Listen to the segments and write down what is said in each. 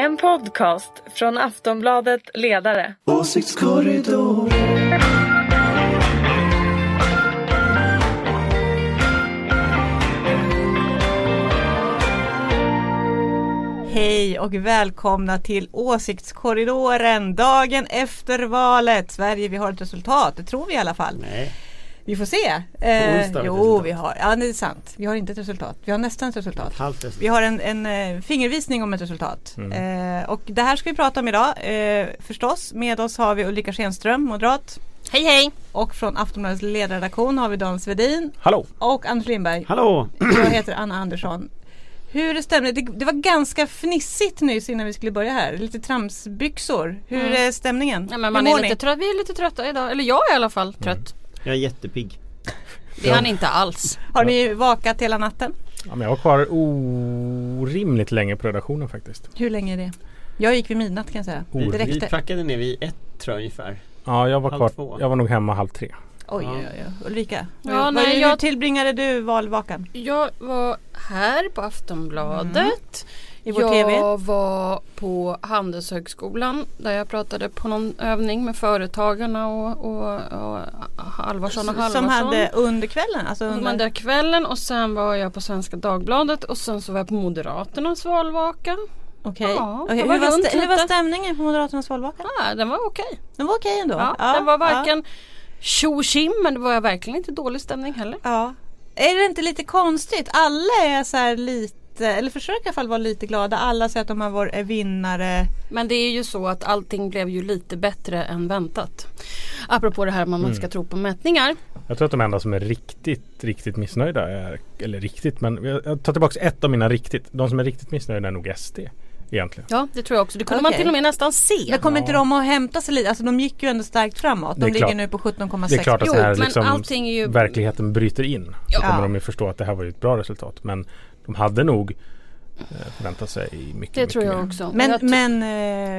En podcast från Aftonbladet Ledare. Åsiktskorridor. Hej och välkomna till Åsiktskorridoren dagen efter valet. Sverige, vi har ett resultat, det tror vi i alla fall. Nej. Vi får se. Eh, onsdag jo, resultat. vi har. Ja, det är sant. Vi har inte ett resultat. Vi har nästan ett resultat. Halvt resultat. Vi har en, en eh, fingervisning om ett resultat. Mm. Eh, och det här ska vi prata om idag. Eh, förstås, med oss har vi Ulrika Schenström, moderat. Hej hej! Och från Aftonbladets ledarredaktion har vi Dan Svedin Hallå! och Anders Lindberg. Hallå! Jag heter Anna Andersson. Hur är stämningen? Det, det var ganska fnissigt nyss innan vi skulle börja här. Lite tramsbyxor. Hur Mm. är stämningen? Ja, men Hur man mår är lite trött, vi är lite trötta idag. Eller jag är i alla fall trött. Jag är jättepigg. Det är han inte alls. Har ni vakat hela natten? Ja, men jag var kvar orimligt länge på redaktionen faktiskt. Hur länge är det? Jag gick vid midnatt kan jag säga. Oh, Vi packade ner vid ett tror jag ungefär. Ja, jag var Halv kvar. två. Jag var nog hemma halv tre. Oj, Ja. oj, oj. Ulrika, Ja, vad- nej, hur jag- tillbringade du valvakan? Jag var här på Aftonbladet. I vår jag TV? var på Handelshögskolan där jag pratade på någon övning med Företagarna och, och, och Halvarsson och Halvarsson. Som hade under kvällen? Alltså under... under kvällen och sen var jag på Svenska Dagbladet och sen så var jag på Moderaternas valvaka. Okej. Ja, Okej, jag var Hur, var hur var stämningen på Moderaternas valvaka? Ja, den var okej. Den var okej ändå? Ja, den var varken tjo och tjim men det var verkligen inte dålig stämning heller. Ja. Är det inte lite konstigt? Alla är så här lite, eller försöker i alla fall vara lite glada. Alla säger att de har varit vinnare. Men det är ju så att allting blev ju lite bättre än väntat. Apropå det här med att man ska tro på mätningar. Jag tror att de enda som är riktigt, riktigt missnöjda är, eller riktigt, men jag tar tillbaka ett av mina riktigt. De som är riktigt missnöjda är nog SD egentligen. Ja det tror jag också. Det kunde man Okej. till och med nästan se. Men kommer Ja. inte de att hämta sig lite? Alltså de gick ju ändå starkt framåt. De ligger nu på 17,6. Det är klart att Jo, här men liksom ju- verkligheten bryter in. Ja. Så kommer de ju förstå att det här var ju ett bra resultat. Men de hade nog eh, förväntat sig mycket, Det mycket tror jag mer. också. Men, jag men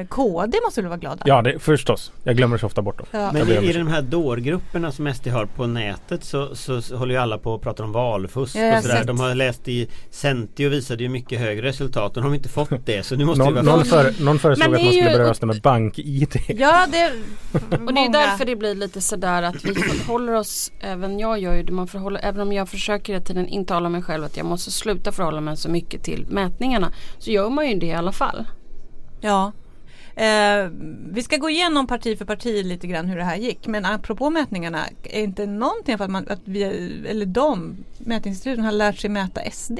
eh, KD måste väl vara glada? Ja, det, förstås. Jag glömmer så ofta bort dem. Ja. Jag Men i, i de här dårgrupperna som SD har på nätet så, så, så håller ju alla på att prata om valfusk Ja, jag och sådär. De har läst i Centi och visade ju mycket högre resultat. Och de har inte fått det så nu måste Någon, någon, vara för, någon föreslog Men att man skulle ju- börja rösta med bank-id. Ja, det Och det är därför det blir lite sådär att vi förhåller oss, även jag gör ju det, man förhåller, även om jag försöker hela tiden intala mig själv att jag måste sluta förhålla mig så mycket till mätningarna. Så gör man ju det i alla fall. Ja. Eh, vi ska gå igenom parti för parti lite grann hur det här gick. Men apropå mätningarna, är inte någonting för att, man, att vi, eller de, mätinstituten har lärt sig mäta SD?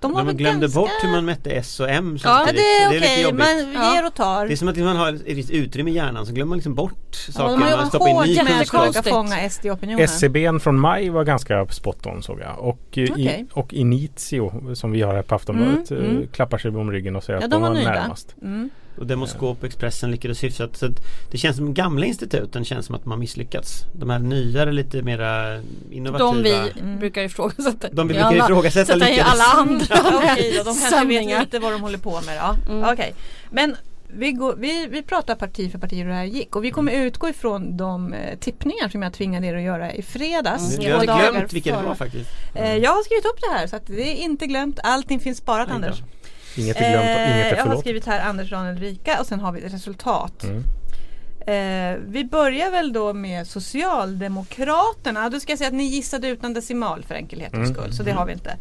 De De väl glömde ganska... bort hur man mätte S och M Ja, det är okej, jobbigt. man Ja. ger och tar. Det är som att man har ett visst utrymme i hjärnan så glömmer man liksom bort Ja, saker. har man jobbat stoppar in ny kunskap. fånga SD-opinionen. SCBn från maj var ganska spot on såg jag. Och, eh, Okej. i, och Initio som vi har här på Aftonbladet Mm, eh, mm. klappar sig om ryggen och säger Ja, att de var var närmast. Mm. Och Demoskop och Expressen lyckades hyfsat. Så att det känns som de gamla instituten känns som att de har misslyckats. De här nyare lite mera innovativa. De vi Mm. brukar ifrågasätta. De vi brukar alla- ifrågasätta i lyckades. alla andra Okej då, de kanske vet lite vad de håller på med då. Mm. Okej. Men vi, går, vi, vi pratar parti för parti hur det här gick och vi kommer utgå ifrån de eh, tippningar som jag tvingade er att göra i fredags. Mm. Två hade glömt vilka det var faktiskt. Eh, jag har skrivit upp det här så att det är inte glömt. Allting finns sparat. Anders. Inget är glömt och Eh, inget är jag har skrivit här Anders, Daniel, Rika och sen har vi ett resultat. Mm. Eh, vi börjar väl då med Socialdemokraterna. Då ska jag säga att ni gissade utan decimal för enkelhetens Mm. skull. Så det har vi inte.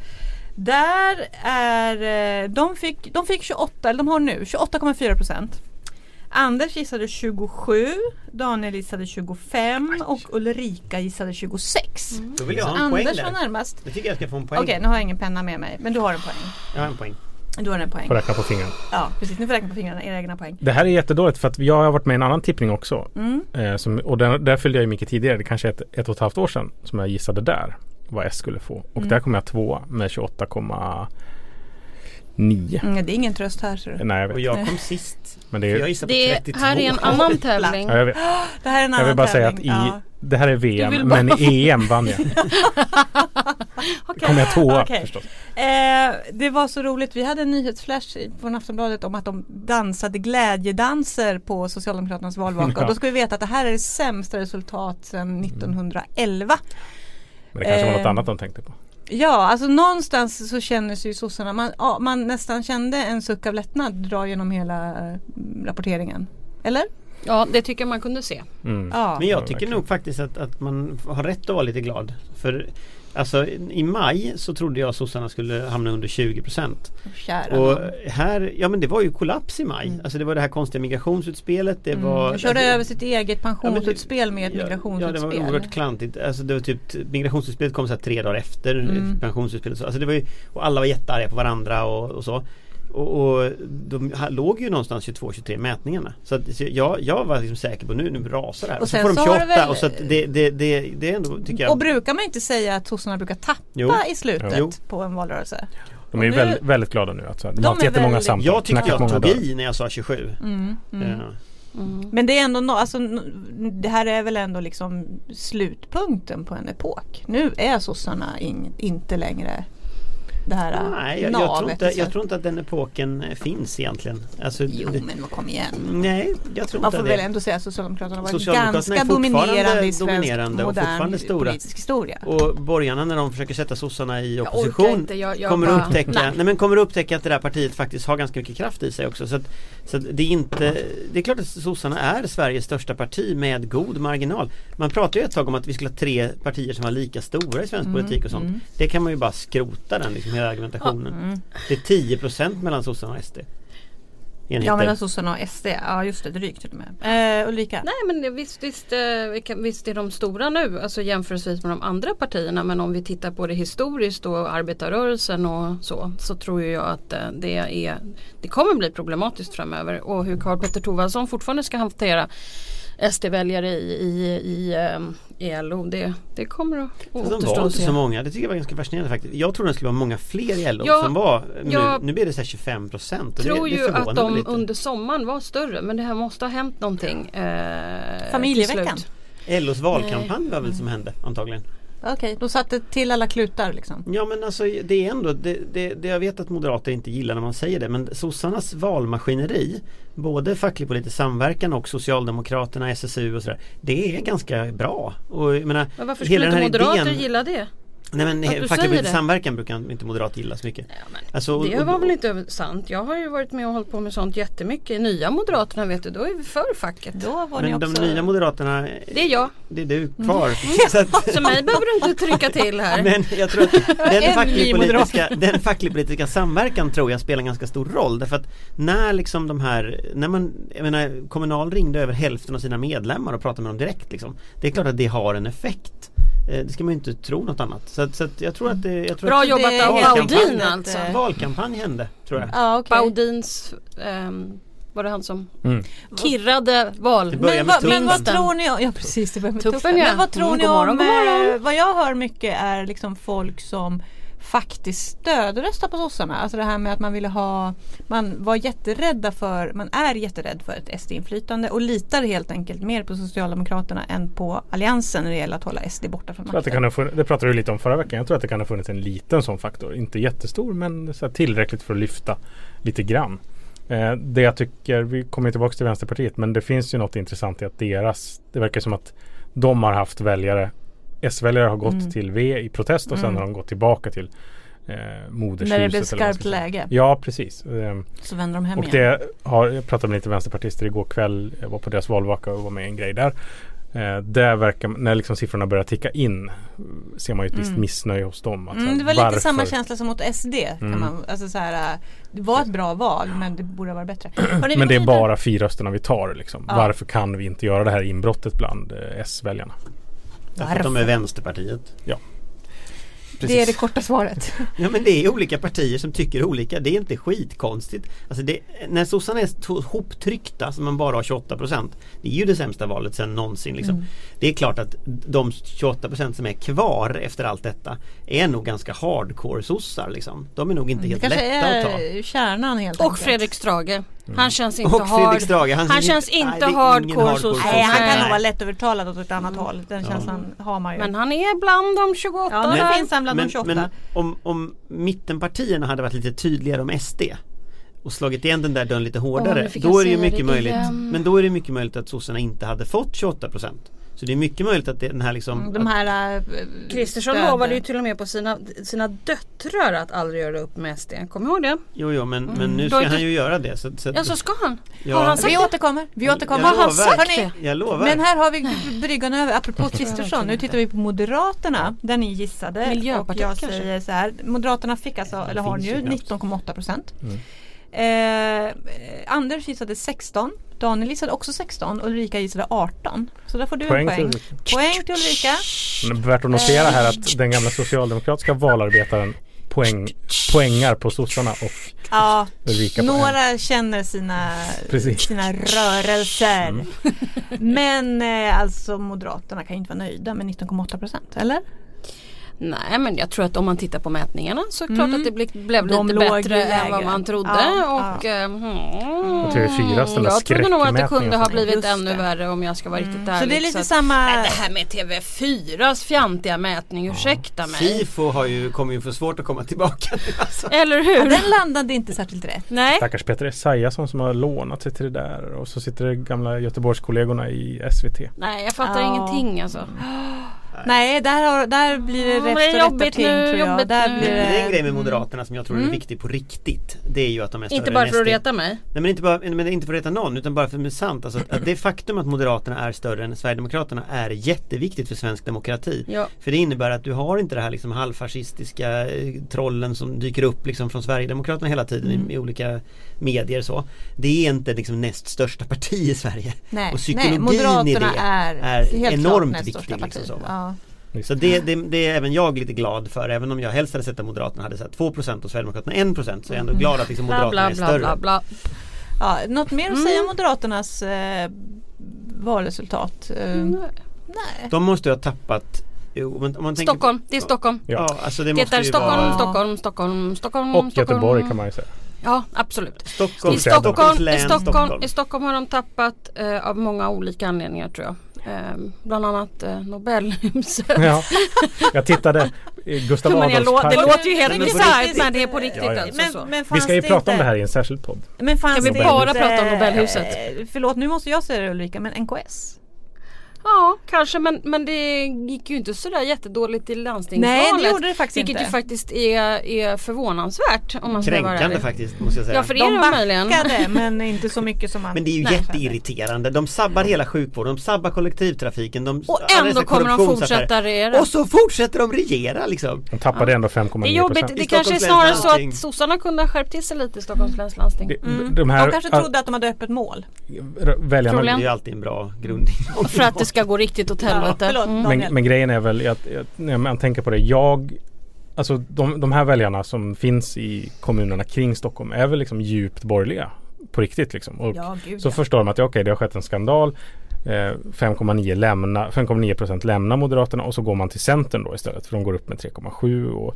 Där är, eh, de fick, de fick 28, eller de har nu 28,4 procent. Anders gissade 27, Daniel gissade 25 och Ulrika gissade 26. Då vill jag Så ha en poäng Anders var där. närmast. Jag tycker jag ska få en poäng. Okej, nu har jag ingen penna med mig. Men du har en poäng. Jag har en poäng. Du har en poäng. Får räkna på fingrarna. Ja, precis. Ni får räkna på fingrarna, era egna poäng. Det här är jättedåligt för att jag har varit med i en annan tippning också. Mm. Eh, som, och där, där följde jag ju mycket tidigare, det kanske är ett, ett och ett halvt år sedan som jag gissade där vad S skulle få. Och Mm. där kom jag två med 28,9. Mm, det är ingen tröst här ser du. Nej jag Och vet. jag kom sist. Men det För jag är, gissade på Det 32. här är en annan tävling. ja, jag, vet. Det här är en annan jag vill bara säga att tävling. i, Ja. Det här är VM men EM vann jag. kom jag tvåa Okej. förstås. Eh, det var så roligt. Vi hade en nyhetsflash från Aftonbladet om att de dansade glädjedanser på Socialdemokraternas valvaka. Och då ska vi veta att det här är det sämsta resultat sedan 1911. Men det kanske var något Eh, annat de tänkte på. Ja, alltså någonstans så känner sig ju sossarna, man, ja, man nästan kände en suck av lättnad dra genom hela eh, rapporteringen. Eller? Ja det tycker jag man kunde se. Mm. Ja. Men jag Ja, tycker verkligen. nog faktiskt att, att man har rätt att vara lite glad. För Alltså i maj så trodde jag sossarna skulle hamna under 20 procent. Och här, ja men det var ju kollaps i maj. Mm. Alltså det var det här konstiga migrationsutspelet. Det var De körde alltså, över sitt eget pensionsutspel med ett Ja, migrationsutspel. Ja det var oerhört klantigt. Alltså det var typ Migrationsutspelet kom så här tre dagar efter Mm. pensionsutspelet. Alltså det var ju, och alla var jättearga på varandra och, och så. Och, och de låg ju någonstans 22-23 mätningarna. Så, att, så jag, jag var liksom säker på nu, nu rasar det här. Och Och, så sen får de så har 28 det väl- och så att det, det, det, det är ändå tycker jag Och brukar man inte säga att sossarna brukar tappa Jo. i slutet Jo. på en valrörelse? De är ju nu- väldigt, väldigt glada nu. Alltså. De, De har haft jättemånga väldigt- samtal. Jag tyckte jag tog i när jag sa 27. Mm, mm. Ja. Mm. Men det är ändå no, alltså, det här är väl ändå liksom slutpunkten på en epok. Nu är sossarna in, inte längre det här Nej, jag, jag, navet. tror inte, jag tror inte att den epoken eh, finns egentligen. Alltså, Jo det, men kom igen. nej, jag tror Man inte får det. väl ändå säga att Socialdemokraterna varit Socialdemokraterna ganska dominerande i svensk dominerande och modern fortfarande stora. politisk historia. Och borgarna när de försöker sätta sossarna i opposition inte, jag- jag kommer, bara- upptäcka, nej. nej. men kommer att upptäcka att det där partiet faktiskt har ganska mycket kraft i sig också. Så, att, så det är inte Det är klart att sossarna är Sveriges största parti med god marginal. Man pratar ju ett tag om att vi skulle ha tre partier som var lika stora i svensk Mm, politik och sånt. mm. Det kan man ju bara skrota den liksom, hela argumentationen. Mm. Det är 10% mellan sossarna och SD. Enheter. Ja mellan sossarna och SD, ja just det, drygt till och med. Eh, Ulrika? Nej men visst, visst, eh, visst är de stora nu, alltså jämförelsevis med de andra partierna. Men om vi tittar på det historiskt och arbetarrörelsen och så. Så tror jag att eh, det, är, det kommer bli problematiskt framöver. Och hur Karl Petter Thorwaldsson fortfarande ska hantera SD-väljare i, i, i, i LO. Det, det kommer att Så de återstå var att inte se. så många. Det tycker jag var ganska fascinerande faktiskt. Jag trodde det skulle vara många fler i LO Ja, som var. Nu, jag nu blir det så här 25 procent. tror det, det ju att de lite. under sommaren var större men det här måste ha hänt någonting. Eh, Familjeveckan. LOs valkampanj var väl som hände antagligen. Okej, då satte till alla klutar liksom. Ja men alltså det är ändå, det, det, det jag vet att moderater inte gillar när man säger det men sossarnas valmaskineri Både facklig politisk samverkan och Socialdemokraterna, SSU och sådär Det är ganska bra. Och jag menar, Men varför skulle inte moderater idén- gilla det? Nej men Att du facklig säger politisk det? samverkan brukar inte moderater gilla så mycket. Ja, men Alltså, och- det och- var väl inte sant. Jag har ju varit med och hållit på med sånt jättemycket. Nya Moderaterna vet du, då är vi för facket. Då var ni Men de också... nya moderaterna Det är jag. Det är du kvar. Så att, Så mig behöver du inte trycka till här. Men jag tror att den En facklig ny politiska, den facklig politiska samverkan tror jag spelar en ganska stor roll. Därför att när liksom de här, när man, jag menar Kommunal ringde över hälften av sina medlemmar och pratade med dem direkt liksom. Det är klart att det har en effekt. Eh, Det ska man ju inte tro något annat. Så, så jag tror att det, jag tror Bra att jobbat av Baudin alltså. eh, valkampanj hände tror jag. Ja, okej. Baudins, ehm, var det han som Mm. kirrade val? Men, vad, men vad tror ni om, ja precis det börjar med Tuppen, tuppen. ja. Men vad tror Mm, ni om, god morgon. eh, vad jag hör mycket är liksom folk som faktiskt stödröstar på sossarna. Alltså det här med att man ville ha, man var jätterädda för, man är jätterädd för ett SD-inflytande och litar helt enkelt mer på Socialdemokraterna än på Alliansen när det gäller att hålla SD borta från att det, makten. kan ha funnits, det pratade du lite om förra veckan. Jag tror att det kan ha funnits en liten sån faktor. Inte jättestor men tillräckligt för att lyfta lite grann. Eh, det jag tycker, vi kommer tillbaka till Vänsterpartiet, men det finns ju något intressant i att deras, det verkar som att de har haft väljare, S-väljare har gått Mm. till V i protest och sen Mm. har de gått tillbaka till eh, modershuset. När det blev skarpt läge Ja, precis. Ehm, så vänder de hem och igen. det har, jag pratade med lite vänsterpartister igår kväll. Jag var på deras valvaka och var med i en grej där. Eh, där verkar, när liksom siffrorna börjar ticka in ser man ju ett visst Mm. missnöje hos dem. Att, Mm, det var lite varför- samma känsla som mot SD. Kan Mm. man, alltså så här, det var ett bra val men det borde varit bättre. Hörrni, Men det är bara fyra rösterna vi tar liksom. Ja. Varför kan vi inte göra det här inbrottet bland eh, S-väljarna? Därför att de är Vänsterpartiet. Det är det korta svaret. Ja men det är olika partier som tycker olika. Det är inte skitkonstigt. Alltså det, när sossarna är to- hoptryckta som man bara har 28 procent. Det är ju det sämsta valet sedan någonsin. Liksom. Mm. Det är klart att de 28 procent som är kvar efter allt detta är nog ganska hardcore sossar. Liksom. De är nog inte Det helt kanske lätta att ta. är kärnan helt Och enkelt. Fredrik Strage. Han känns inte Och hard. Strage. Han, ser känns nej, inte ingen hardcore sosse. Nej, han kan Nej. nog vara lättövertalad åt ett annat håll. Den känslan har man ju. Men han är bland de 28 ja, där. finns han bland de 28. men om, om mittenpartierna hade varit lite tydligare om SD och slagit igen den där dörren lite hårdare fick då är det ju mycket det möjligt igen. Men då är det mycket möjligt att sossarna inte hade fått 28% Så det är mycket möjligt att det, den här liksom De här äh, Kristersson stöd- lovade ju till och med på sina, sina döttrar att aldrig göra upp med SD. Kommer du ihåg det? Jo jo men, men nu Då ska det- han ju göra det så, så, Ja så ska han. Ja. Har han sagt Vi det? återkommer, vi återkommer. Jag lovar. Hörni, Jag lovar Men här har vi bryggan över, apropå Kristersson. Nu tittar vi på Moderaterna, där ni gissade. Miljöpartiet och jag kanske? säger så här, Moderaterna fick alltså, eller har nu ju knappt. 19,8 procent. Mm. Eh, Anders gissade 16. Daniel gissade också 16. Ulrika gissade 18. Så där får du Poäng en till poäng. Ulrika. Poäng till Ulrika. Men värt att notera här att den gamla socialdemokratiska valarbetaren poäng, poängar på sossarna och Ja, Ulrika några känner sina, Precis. sina rörelser. Mm. Men eh, alltså Moderaterna kan ju inte vara nöjda med 19,8 procent, eller? Nej men jag tror att om man tittar på mätningarna så är det klart Mm. att det blev, blev De lite bättre än vad man trodde. Ja, och, eh, hmm, Och TV4s den där jag trodde nog att det kunde ha blivit ännu värre om jag ska vara riktigt ärlig. Så det är lite att- samma... Nej, det här med TV4s fjantiga mätning, ursäkta mig. Sifo har ju, kommer ju få svårt att komma tillbaka alltså. Eller Ja, hur? den landade inte särskilt rätt. Nej. Stackars Peter Esaiasson som har lånat sig till det där och så sitter det gamla Göteborgskollegorna i SVT. Nej jag fattar Ja. ingenting alltså. Nej, där, har, där blir det rätt det är och jobbigt ting nu, tror jag. jobbigt Där nu. blir Men det... en grej med Moderaterna som jag tror är Mm. viktig på riktigt Det är ju att de är större Inte bara för att reta mig. Nej men inte bara, men inte för att reta någon utan bara för att det är sant alltså, att det faktum att Moderaterna är större än Sverigedemokraterna är jätteviktigt för svensk demokrati Ja. För det innebär att du har inte det här liksom halvfascistiska eh, trollen som dyker upp liksom från Sverigedemokraterna hela tiden Mm. i, i olika medier så Det är inte liksom näst största parti i Sverige Nej, och psykologin nej, Moderaterna i det är, är helt enormt viktig, liksom så, ja. Visst. Så det, det, det är även jag lite glad för även om jag helst hade sett att Moderaterna hade sett 2% och Sverigedemokraterna 1% så är jag ändå glad att liksom Bla Moderaterna bla är bla större bla bla. Ja, något mer att Mm. säga om Moderaternas eh, valresultat? Eh, Mm. nej. De måste ju ha tappat jo, Stockholm, det är Stockholm. Ja. Ja, alltså det, Det måste är Stockholm, vara Stockholm, Stockholm, Stockholm, Och Stockholm. Göteborg kan man ju säga. Ja, absolut. Stockholm, I Stockholm, Stockholm, län, i, Stockholm, Stockholm. I Stockholm har de tappat eh, av många olika anledningar tror jag. Eh, bland annat eh, Nobelhuset. Ja. Jag tittade i Gustav Men jag Adolfs lå- det låter ju helt bisarrt men det är på riktigt Ja, ja. alltså. Men, så. men Vi ska ju prata om inte- det här i en särskild podd. Men fanns Kan vi bara prata om Nobelhuset? eh, Förlåt, nu måste jag säga det Ulrika, men NKS? Ja, kanske men, men det gick ju inte sådär jättedåligt i landstingsvalet. Nej, det gjorde det faktiskt Vilket inte. ju faktiskt är, är förvånansvärt om man ska vara Kränkande faktiskt måste jag säga Ja för De möjligen. backade, men inte så mycket som man... Men det är ju Nej. jätteirriterande. De sabbar hela sjukvården, de sabbar kollektivtrafiken. De, Och ändå kommer de fortsätta regera. Och så fortsätter de regera liksom. De tappade ändå 5,9 Det är jobbigt. procent. Det kanske är snarare så att sossarna kunde ha skärpt till sig lite i Stockholms läns landsting. Mm. De här de kanske trodde att de hade öppet mål. väljarna. Det är ju alltid en bra grundingång. För att det ska gå riktigt åt helvete. förlåt. Mm. Men, men grejen är väl att, att när man tänker på det. Jag Alltså de, de här väljarna som finns i kommunerna kring Stockholm är väl liksom djupt borgerliga. På riktigt liksom. Och Ja, gud så ja. förstår de att ja, okej det har skett en skandal. Eh, 5,9 lämna, 5,9 procent lämnar Moderaterna och så går man till Centern då istället. För de går upp med 3,7 och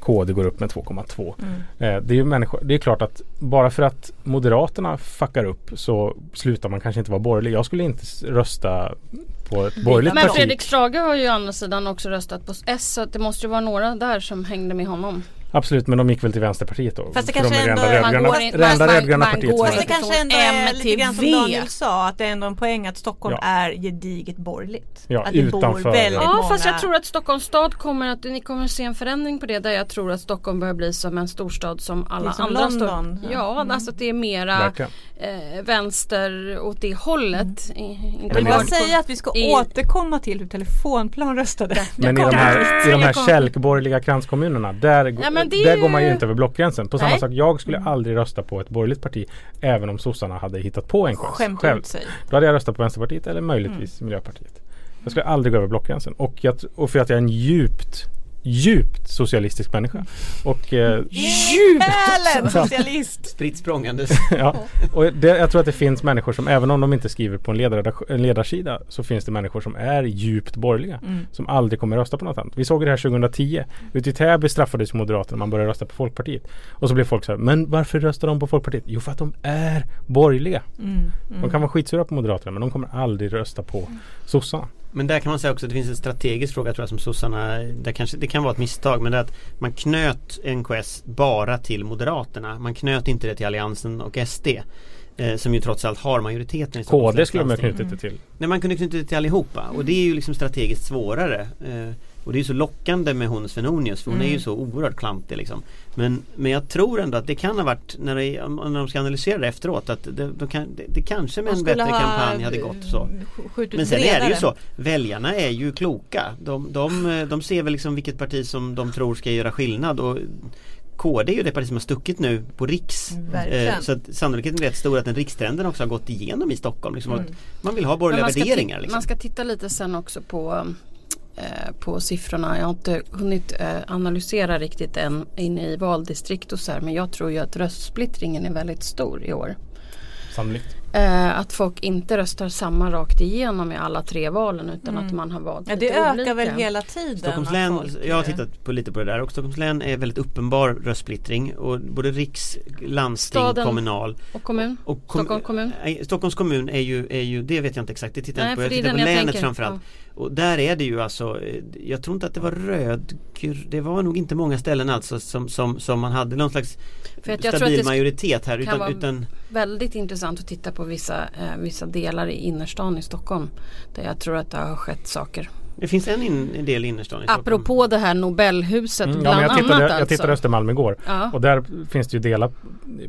KD går upp med 2,2. Mm. Eh, det är ju människor, det är klart att bara för att Moderaterna fuckar upp så slutar man kanske inte vara borgerlig. Jag skulle inte rösta på ett borgerligt Men parti. Fredrik Strage har ju å andra sidan också röstat på S så det måste ju vara några där som hängde med honom. Absolut, men de gick väl till Vänsterpartiet då. Fast det För de kanske det ändå- man går in- man- rödgröna man partiet. går Fast det kanske ändå är lite till grann som V. Daniel sa att det är ändå en poäng att Stockholm Ja. är gediget borgerligt. Ja, att det bor utanför- väldigt Ja många... fast jag tror att Stockholms stad kommer att, ni kommer att se en förändring på det där jag tror att Stockholm börjar bli som en storstad som alla Det är som andra London. stad. Ja, Mm. alltså att det är mera eh, vänster åt det hållet. I, inte Jag vill Men bara det- säga att vi ska i- återkomma till hur Telefonplan röstade. Men i de här, i de här kälkborgerliga kranskommunerna där, Ja, där ju- går man ju inte över blockgränsen. På samma Nej. sak, jag skulle aldrig rösta på ett borgerligt parti även om sossarna hade hittat på en chans. Skämt själv. sig. Då hade jag röstat på Vänsterpartiet eller möjligtvis Mm. Miljöpartiet. Jag skulle aldrig gå över blockgränsen. Och, jag, och för att jag är en djupt, djupt socialistisk människa. Och, eh, Själen socialist! Spritt språngandes. ja, och det, jag tror att det finns människor som även om de inte skriver på en, en ledarsida så finns det människor som är djupt borgerliga. Mm. Som aldrig kommer rösta på något annat. Vi såg det här 2010. Ute i Täby straffades Moderaterna man började rösta på Folkpartiet. Och så blev folk så här, men varför röstar de på Folkpartiet? Jo för att de är borgerliga. Mm. De Mm. kan vara skitsura på Moderaterna men de kommer aldrig rösta på sossarna. Men där kan man säga också att det finns en strategisk fråga tror jag som sossarna, där kanske, det kan vara ett misstag men det är att man knöt NKS bara till Moderaterna. Man knöt inte det till Alliansen och SD. Eh, som ju trots allt har majoriteten i KD skulle man ha knutit det till. Nej man kunde knyta det till allihopa och det är ju liksom strategiskt svårare. Eh, och det är så lockande med hon Svenonius för hon är ju så oerhört klantig liksom. Men, men jag tror ändå att det kan ha varit, när, det, när de ska analysera det efteråt, att det, de kan, det, det kanske med en bättre ha, kampanj hade gått så. Men sen är det ju så, väljarna är ju kloka. De, de, de ser väl liksom vilket parti som de tror ska göra skillnad och KD är ju det parti som har stuckit nu på riks. Verkligen. Eh, så att sannolikheten är rätt stor att den rikstrenden också har gått igenom i Stockholm. Liksom, Mm. att Man vill ha borgerliga man ska, värderingar. Liksom. man ska titta lite sen också på på siffrorna. Jag har inte hunnit eh, analysera riktigt än inne i valdistrikt och så här. Men jag tror ju att röstsplittringen är väldigt stor i år. Sannolikt. Eh, att folk inte röstar samma rakt igenom i alla tre valen utan att man har valt Mm. Ja, lite det ökar olika. väl hela tiden. Stockholms län, folk, jag har eh, tittat på lite på det där och Stockholms län är väldigt uppenbar röstsplittring och både riks, landsting, Staden. kommunal Och kommun? och kom- Stockholms kommun? Stockholms kommun är ju, är ju, det vet jag inte exakt, det tittar jag Nej, inte på. Jag tittar på jag länet tänker. framförallt. Och där är det ju alltså, eh, jag tror inte att det var röd, det var nog inte många ställen alltså som, som, som man hade någon slags stabil majoritet här utan, utan Väldigt intressant att titta på vissa, eh, vissa delar i innerstan i Stockholm. Där jag tror att det har skett saker. Det finns en, in, en del innerstan i Stockholm. Apropå det här Nobelhuset Mm, ja, bland men jag, annat tittade, alltså. jag tittade Östermalm igår Ja. och där finns det ju delar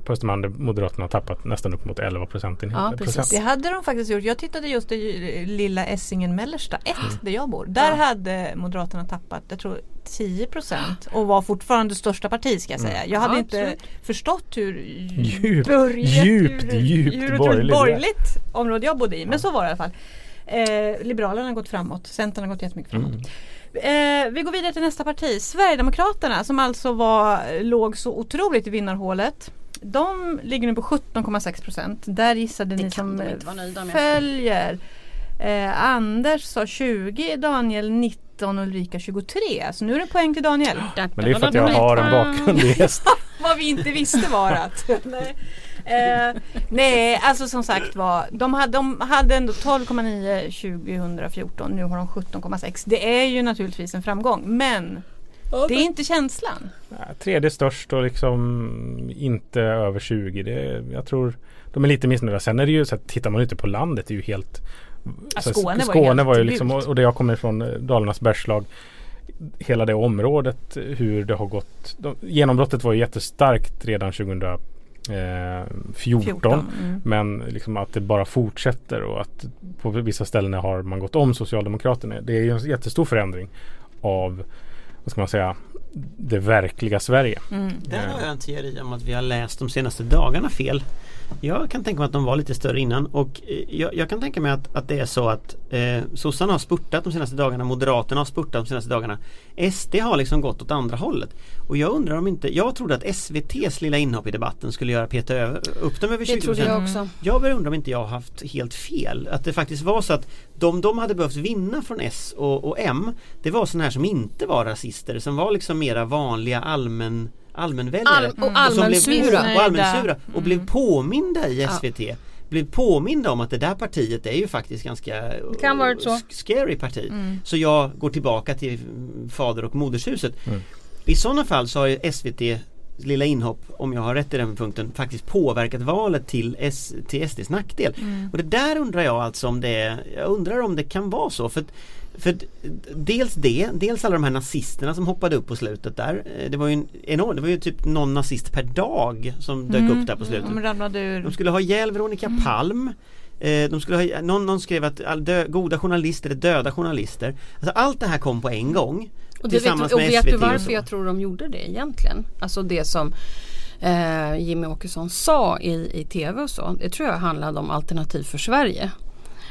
på Östermalm där Moderaterna har tappat nästan upp mot 11 procentenheter. Ja, precis. Det hade de faktiskt gjort. Jag tittade just i lilla Essingen Mellersta 1 Mm. där jag bor. Där hade Moderaterna tappat, jag tror 10 procent och var fortfarande största parti ska jag säga. Jag hade Ja, inte absolut. förstått hur Djupt, börjat- djupt, hur- djupt hur borgerligt borgerligt område jag bodde i. Men så var det i alla fall. Eh, Liberalerna har gått framåt, Centern har gått jättemycket framåt. Mm. Eh, vi går vidare till nästa parti, Sverigedemokraterna som alltså var, låg så otroligt i vinnarhålet. De ligger nu på 17,6 procent. Där gissade Det ni som följer. Eh, Anders sa 20, Daniel 19, Ulrika 23. Så nu är det poäng till Daniel. Men det är för att jag har en bakgrund i häst. Vad vi inte visste var att nej. Eh, nej, alltså som sagt var de hade, de hade ändå 12,9 2014 nu har de 17,6 Det är ju naturligtvis en framgång men det är inte känslan. Tredje störst och liksom inte över 20. Det, jag tror de är lite missnöjda. Sen är det ju så att tittar man ute på landet det är ju helt Ja, så att Skåne var ju Skåne helt var ju liksom bukt. och det jag kommer från eh, Dalarnas Bergslag Hela det området hur det har gått de, Genombrottet var ju jättestarkt redan 2014 14. Mm. Men liksom att det bara fortsätter och att på vissa ställen har man gått om Socialdemokraterna. Det är ju en jättestor förändring av vad ska man säga det verkliga Sverige. Mm. Där har jag en teori om att vi har läst de senaste dagarna fel. Jag kan tänka mig att de var lite större innan och eh, jag, jag kan tänka mig att, att det är så att eh, sossarna har spurtat de senaste dagarna, Moderaterna har spurtat de senaste dagarna. SD har liksom gått åt andra hållet. Och jag undrar om inte, jag trodde att SVTs lilla inhopp i debatten skulle göra peta över, upp dem över 20 Det trodde jag också. jag börjar undra om inte jag har haft helt fel. Att det faktiskt var så att de de hade behövt vinna från S och, och M Det var sådana här som inte var rasister som var liksom mera vanliga allmän allmänväljare. All, och som blev allmänsura. och allmänsura och Mm. blev påminda i SVT. Blev påminda om att det där partiet är ju faktiskt ganska kan varit så. scary parti. Mm. Så jag går tillbaka till mm, fader och modershuset. Mm. I sådana fall så har ju SVT lilla inhopp, om jag har rätt i den punkten, faktiskt påverkat valet till, S, till SDs nackdel. Mm. Och det där undrar jag alltså om det jag undrar om det kan vara så. För, för dels det, dels alla de här nazisterna som hoppade upp på slutet där. Eh, Det var ju en enorm, det var ju typ någon nazist per dag som dök upp där på slutet. De skulle ha ihjäl Veronica Palm eh, de skulle ha, någon, någon skrev att dö, goda journalister är döda journalister. Alltså allt det här kom på en gång. Och, det vet, tillsammans du- och med vet SVT du varför jag tror de gjorde det egentligen? Alltså det som eh, Jimmy Åkesson sa i, i tv och så. Det tror jag handlade om Alternativ för Sverige.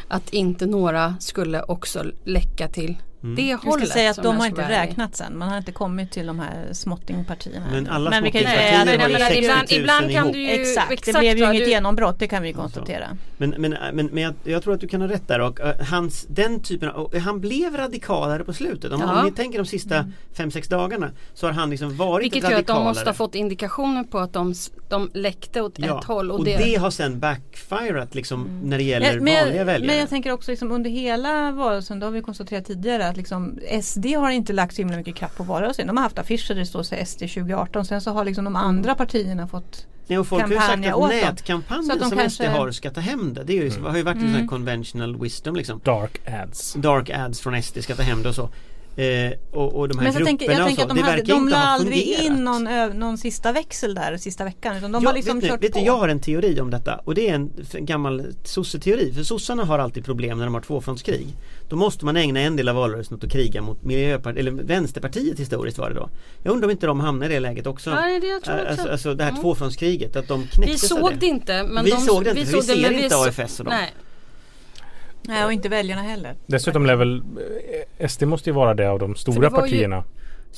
Att inte några skulle också läcka till Mm. det Jag ska hållet. säga att de jag har inte räknat sen. Man har inte kommit till de här småttingpartierna. Men alla ju småttingpartier Nej, nej, var ju men 60 000 ibland, ibland kan ihop. du ju Exakt, det blev ju inget du- genombrott det kan vi konstatera. Men, men, men, men jag, jag tror att du kan ha rätt där och eh, hans, den typen av, och han blev radikalare på slutet. Om, Ja. om ni tänker de sista 5-6 dagarna så har han liksom varit Vilket ett gör att de radikalare. måste ha fått indikationer på att de, de läckte åt Ja, ett håll. Och, och det, det, har sen backfirat liksom när det gäller Ja, men, vanliga jag, väljare. men jag tänker också liksom under hela valrörelsen, det har vi konstaterat tidigare att liksom SD har inte lagt så himla mycket kraft på valrörelsen. De har haft affischer där det står SD 2018 sen så har liksom de andra partierna fått Nej, och folk har ju sagt att. Så nätkampanjen att som kanske- SD har ska ta hem det. Det är ju, har ju varit en sån här conventional wisdom liksom. Dark ads. Dark ads från SD ska ta hem det och så. Eh, och, och de här Men grupperna tänker, jag tänker att de, det hade, de inte la ha aldrig in någon, någon sista växel där sista veckan. Utan de ja, har liksom vet, kört vet på. jag har en teori om detta och det är en gammal sosseteori. För sossarna har alltid problem när de har tvåfrontskrig. Då måste man ägna en del av valrörelsen åt att kriga mot Miljöpartiet, eller Vänsterpartiet historiskt var det då. Jag undrar om inte de hamnar i det läget också. Nej, det jag tror jag också. Alltså, alltså det här Mm. tvåfrontskriget, att de Vi såg det inte. Men Vi de, såg det inte, för vi ser men inte så- AFS och dem. Nej. Nej och inte väljarna heller. Dessutom lär väl eh, SD måste ju vara det av de stora var ju- partierna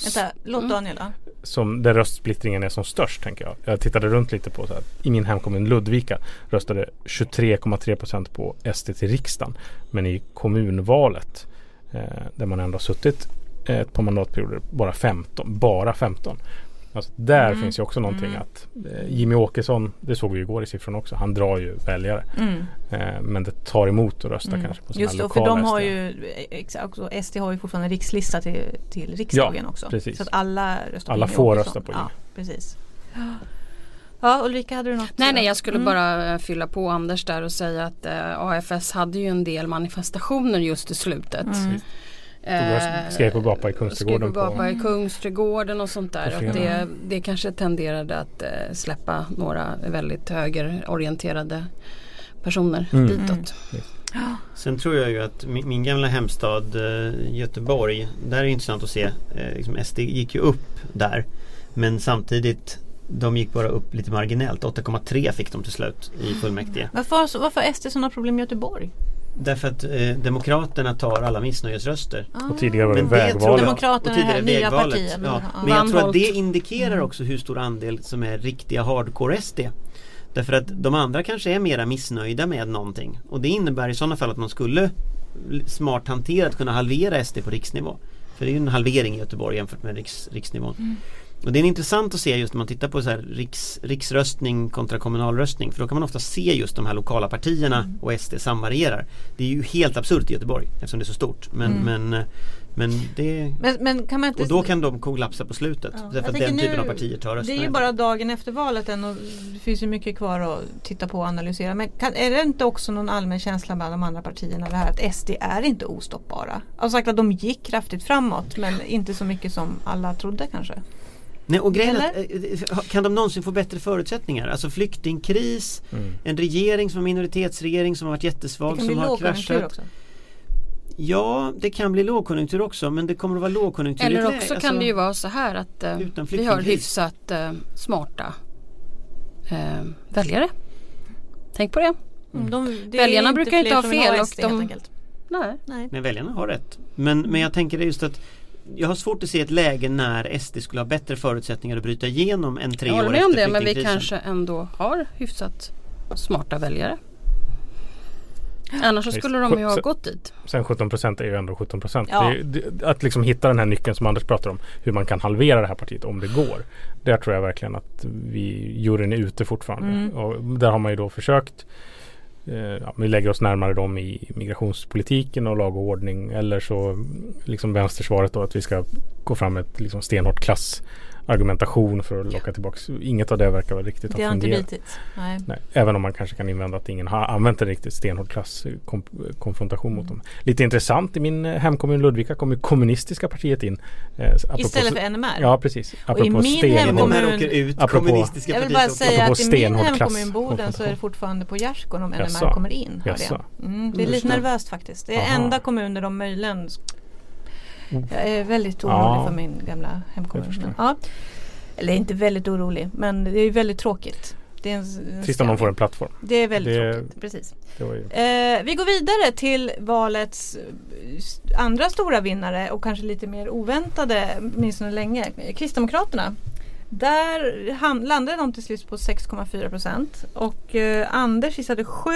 Vänta, låt Mm. Daniel då. som där röstsplittringen är som störst tänker jag. Jag tittade runt lite på så här. I min hemkommun Ludvika röstade 23,3 procent på SD till riksdagen. Men i kommunvalet eh, där man ändå har suttit eh, ett par mandatperioder bara 15. Bara 15. Alltså där Mm. finns ju också någonting Mm. att eh, Jimmy Åkesson, det såg vi igår i siffrorna också, han drar ju väljare. Mm. Eh, men det tar emot att rösta Mm. kanske på Just det, för de har ju exakt, också, SD har ju fortfarande rikslista till, till riksdagen Ja, också. precis. Så att alla röstar på Alla Jimmie får Åkesson. rösta på Ja, Jimmy. precis. Ja, Ulrika hade du något? Nej, nej, jag skulle Mm. bara eh, fylla på Anders där och säga att eh, AFS hade ju en del manifestationer just i slutet. Mm. Eh, Skrek och gapade i Kungsträdgården Skrek och gapade på- i Kungsträdgården och sånt där. Och det, det kanske tenderade att eh, släppa några väldigt högerorienterade personer Mm. ditåt. Sen tror jag ju att min, min gamla hemstad eh, Göteborg Där är det intressant att se eh, liksom SD gick ju upp där Men samtidigt De gick bara upp lite marginellt 8,3 fick de till slut i fullmäktige Varför, har- varför har SD sådana problem i Göteborg? Därför att eh, Demokraterna tar alla missnöjesröster Och tidigare var det Men det tror vägvalet. Demokraterna, och tidigare nya vägvalet. Ja. Men jag tror att det indikerar Mm. också hur stor andel som är riktiga hardcore SD Därför att de andra kanske är mera missnöjda med någonting Och det innebär i sådana fall att man skulle smart hanterat kunna halvera SD på riksnivå För det är ju en halvering i Göteborg jämfört med riks, riksnivån Mm. Och det är intressant att se just när man tittar på så här riks, riksröstning kontra kommunalröstning För då kan man ofta se just de här lokala partierna Mm. och SD samvarierar Det är ju helt absurt i Göteborg eftersom det är så stort Men, Mm. men, men det Men, men kan man inte... och då kan de kollapsa på slutet. Ja. Därför Jag att den typen nu- av partier tar Det rösterna. är ju bara dagen efter valet än och det finns ju mycket kvar att titta på och analysera. Men kan, är det inte också någon allmän känsla bland de andra partierna det här att SD är inte ostoppbara? Alltså sagt att de gick kraftigt framåt men inte så mycket som alla trodde kanske. Nej, och grejen att, eh, kan de någonsin få bättre förutsättningar? Alltså flyktingkris, Mm. en regering som är minoritetsregering som har varit jättesvag, som har kraschat. också. Ja, det kan bli lågkonjunktur också men det kommer att vara lågkonjunktur Eller också alltså, kan det ju vara så här att eh, vi har hyfsat eh, smarta eh, väljare. Tänk på det. Mm, de, det Väljarna inte brukar inte ha fel och SD, de- helt enkelt. Nej. Nej. Nej, väljarna har rätt. Men, men jag tänker det just att jag har svårt att se ett läge när SD skulle ha bättre förutsättningar att bryta igenom än tre Jag håller år med om efter det men vi kanske ändå har hyfsat smarta väljare. Annars så skulle de ju ha gått dit. Sen 17 procent är ju ändå 17 procent. Ja. Att liksom hitta den här nyckeln som Anders pratar om. Hur man kan halvera det här partiet om det går. Där tror jag verkligen att vi, juryn är ute fortfarande. Mm. Och där har man ju då försökt Eh, ja, vi lägger oss närmare dem i migrationspolitiken och lag och ordning. Eller så liksom vänstersvaret då att vi ska gå fram med ett liksom stenhårt klassargumentation för att locka tillbaks. Inget av det verkar väl riktigt Det ha har inte fungerat. bitit. Nej. Nej, även om man kanske kan invända att ingen har använt en riktigt stenhård klasskonfrontation mot dem. Lite intressant i min eh, hemkommun Ludvika kommer kommunistiska partiet in. Eh, apropå- Istället för NMR. Ja precis. i min Men hemkommun- åker ut Apropå- kommunistiska Jag vill bara säga Apropå att i min hemkommun Boden så är det fortfarande på gärdsgården om NMR kommer in. Mm, det är lite det. nervöst faktiskt. Det är Aha. enda kommun där de möjligen. Jag är väldigt orolig Ja. för min gamla hemkommun. Ja. Eller inte väldigt orolig men det är väldigt tråkigt. Det är, en, en Trist om man skam. får en plattform. Det är väldigt Det- tråkigt, precis. Eh, vi går vidare till valets eh, andra stora vinnare och kanske lite mer oväntade, åtminstone länge, Kristdemokraterna. Där landade de till slut på 6,4 procent och eh, Anders gissade 7,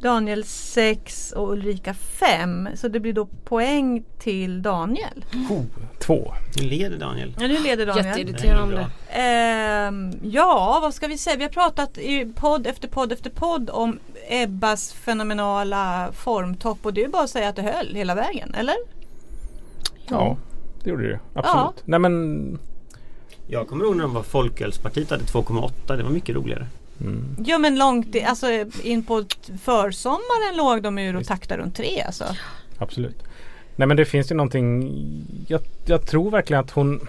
Daniel 6 och Ulrika 5. Så det blir då poäng till Daniel. Två. Nu leder Daniel. Ja, nu leder Daniel. Jätteirriterande. Ehm, ja, vad ska vi säga? Vi har pratat i podd efter podd efter podd om Ebbas fenomenala formtopp och det är bara att säga att det höll hela vägen, eller? Ja, det gjorde det. Absolut. Nej men Jag kommer ihåg när de var Folkölspartiet hade 2,8 det var mycket roligare. Mm. Ja men långt i- alltså, in på försommaren låg de ur och taktade runt tre alltså. Absolut. Nej men det finns ju någonting jag, jag tror verkligen att hon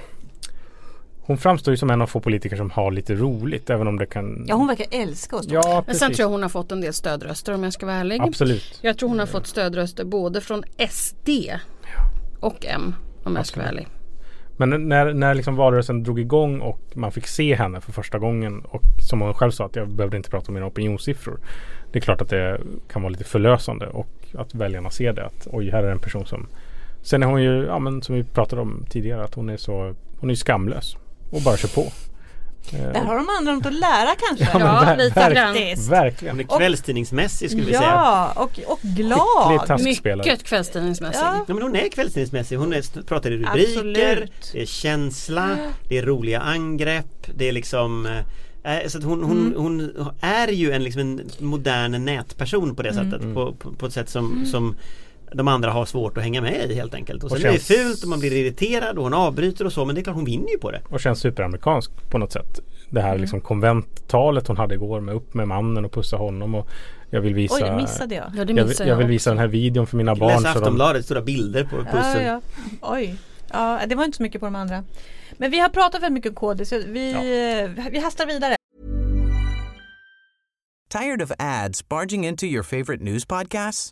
Hon framstår ju som en av få politiker som har lite roligt även om det kan Ja hon verkar älska oss. Ja Men precis. sen tror jag hon har fått en del stödröster om jag ska vara ärlig. Absolut. Jag tror hon har fått stödröster både från SD och M om jag ska vara ärlig. Men när, när liksom valrörelsen drog igång och man fick se henne för första gången och som hon själv sa att jag behövde inte prata om mina opinionssiffror. Det är klart att det kan vara lite förlösande och att väljarna ser det att oj här är en person som Sen är hon ju, ja men som vi pratade om tidigare att hon är så Hon är skamlös och bara kör på. Eh, Där har de andra något att lära kanske. Ja, Ja, ver- lite verk- grann. Verkligen. Hon är kvällstidningsmässig skulle vi säga. Ja, och, och glad. Mycket kvällstidningsmässig. Ja. Ja, men hon är kvällstidningsmässig. Hon är, pratar i rubriker, Absolut. det är känsla, det är roliga angrepp, det är liksom eh, så att hon, hon, hon är ju en, liksom en modern nätperson på det sättet. På, på, på ett sätt som, som de andra har svårt att hänga med i helt enkelt. Och Och sen är det känns- fult och man blir irriterad och hon avbryter och så men det är klart hon vinner ju på det. Och känns superamerikansk på något sätt. Det Mm. här liksom konventtalet hon hade igår med upp med mannen och pussa honom och jag vill visa Oj, det missade jag. Ja det jag, missar jag vill visa den här videon för mina barn. Läsa så de, Aftonbladet, stora bilder på Ja, pussen. ja. Oj. Ja, det var inte så mycket på de andra. Men vi har pratat väldigt mycket om kod så vi, eh, vi hastar vidare. Tired of ads barging into your favorite news podcasts?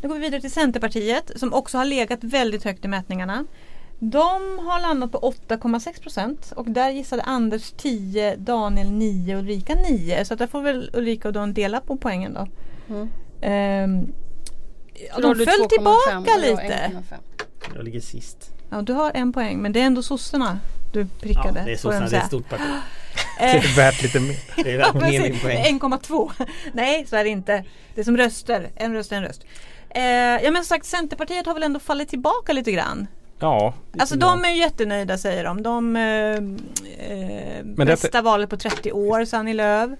Nu går vi vidare till Centerpartiet som också har legat väldigt högt i mätningarna. De har landat på 8,6 procent och där gissade Anders 10, Daniel 9 och Ulrika 9. Så att där får väl Ulrika och Dan dela på poängen då. Mm. Ehm, ja, de föll 2,5 tillbaka jag lite. 1,5. Jag ligger sist. Ja, du har en poäng men det är ändå sossarna du prickade. Ja, det är sossarna, det är ett stort parti. det är värt lite mer. Det är värt mer Precis, poäng. 1,2. Nej så är det inte. Det är som röster. En röst är en röst. Eh, ja men som sagt Centerpartiet har väl ändå fallit tillbaka lite grann. Ja. Alltså de är ju jättenöjda säger de. De eh, eh, bästa valet på 30 år Annie Lööf.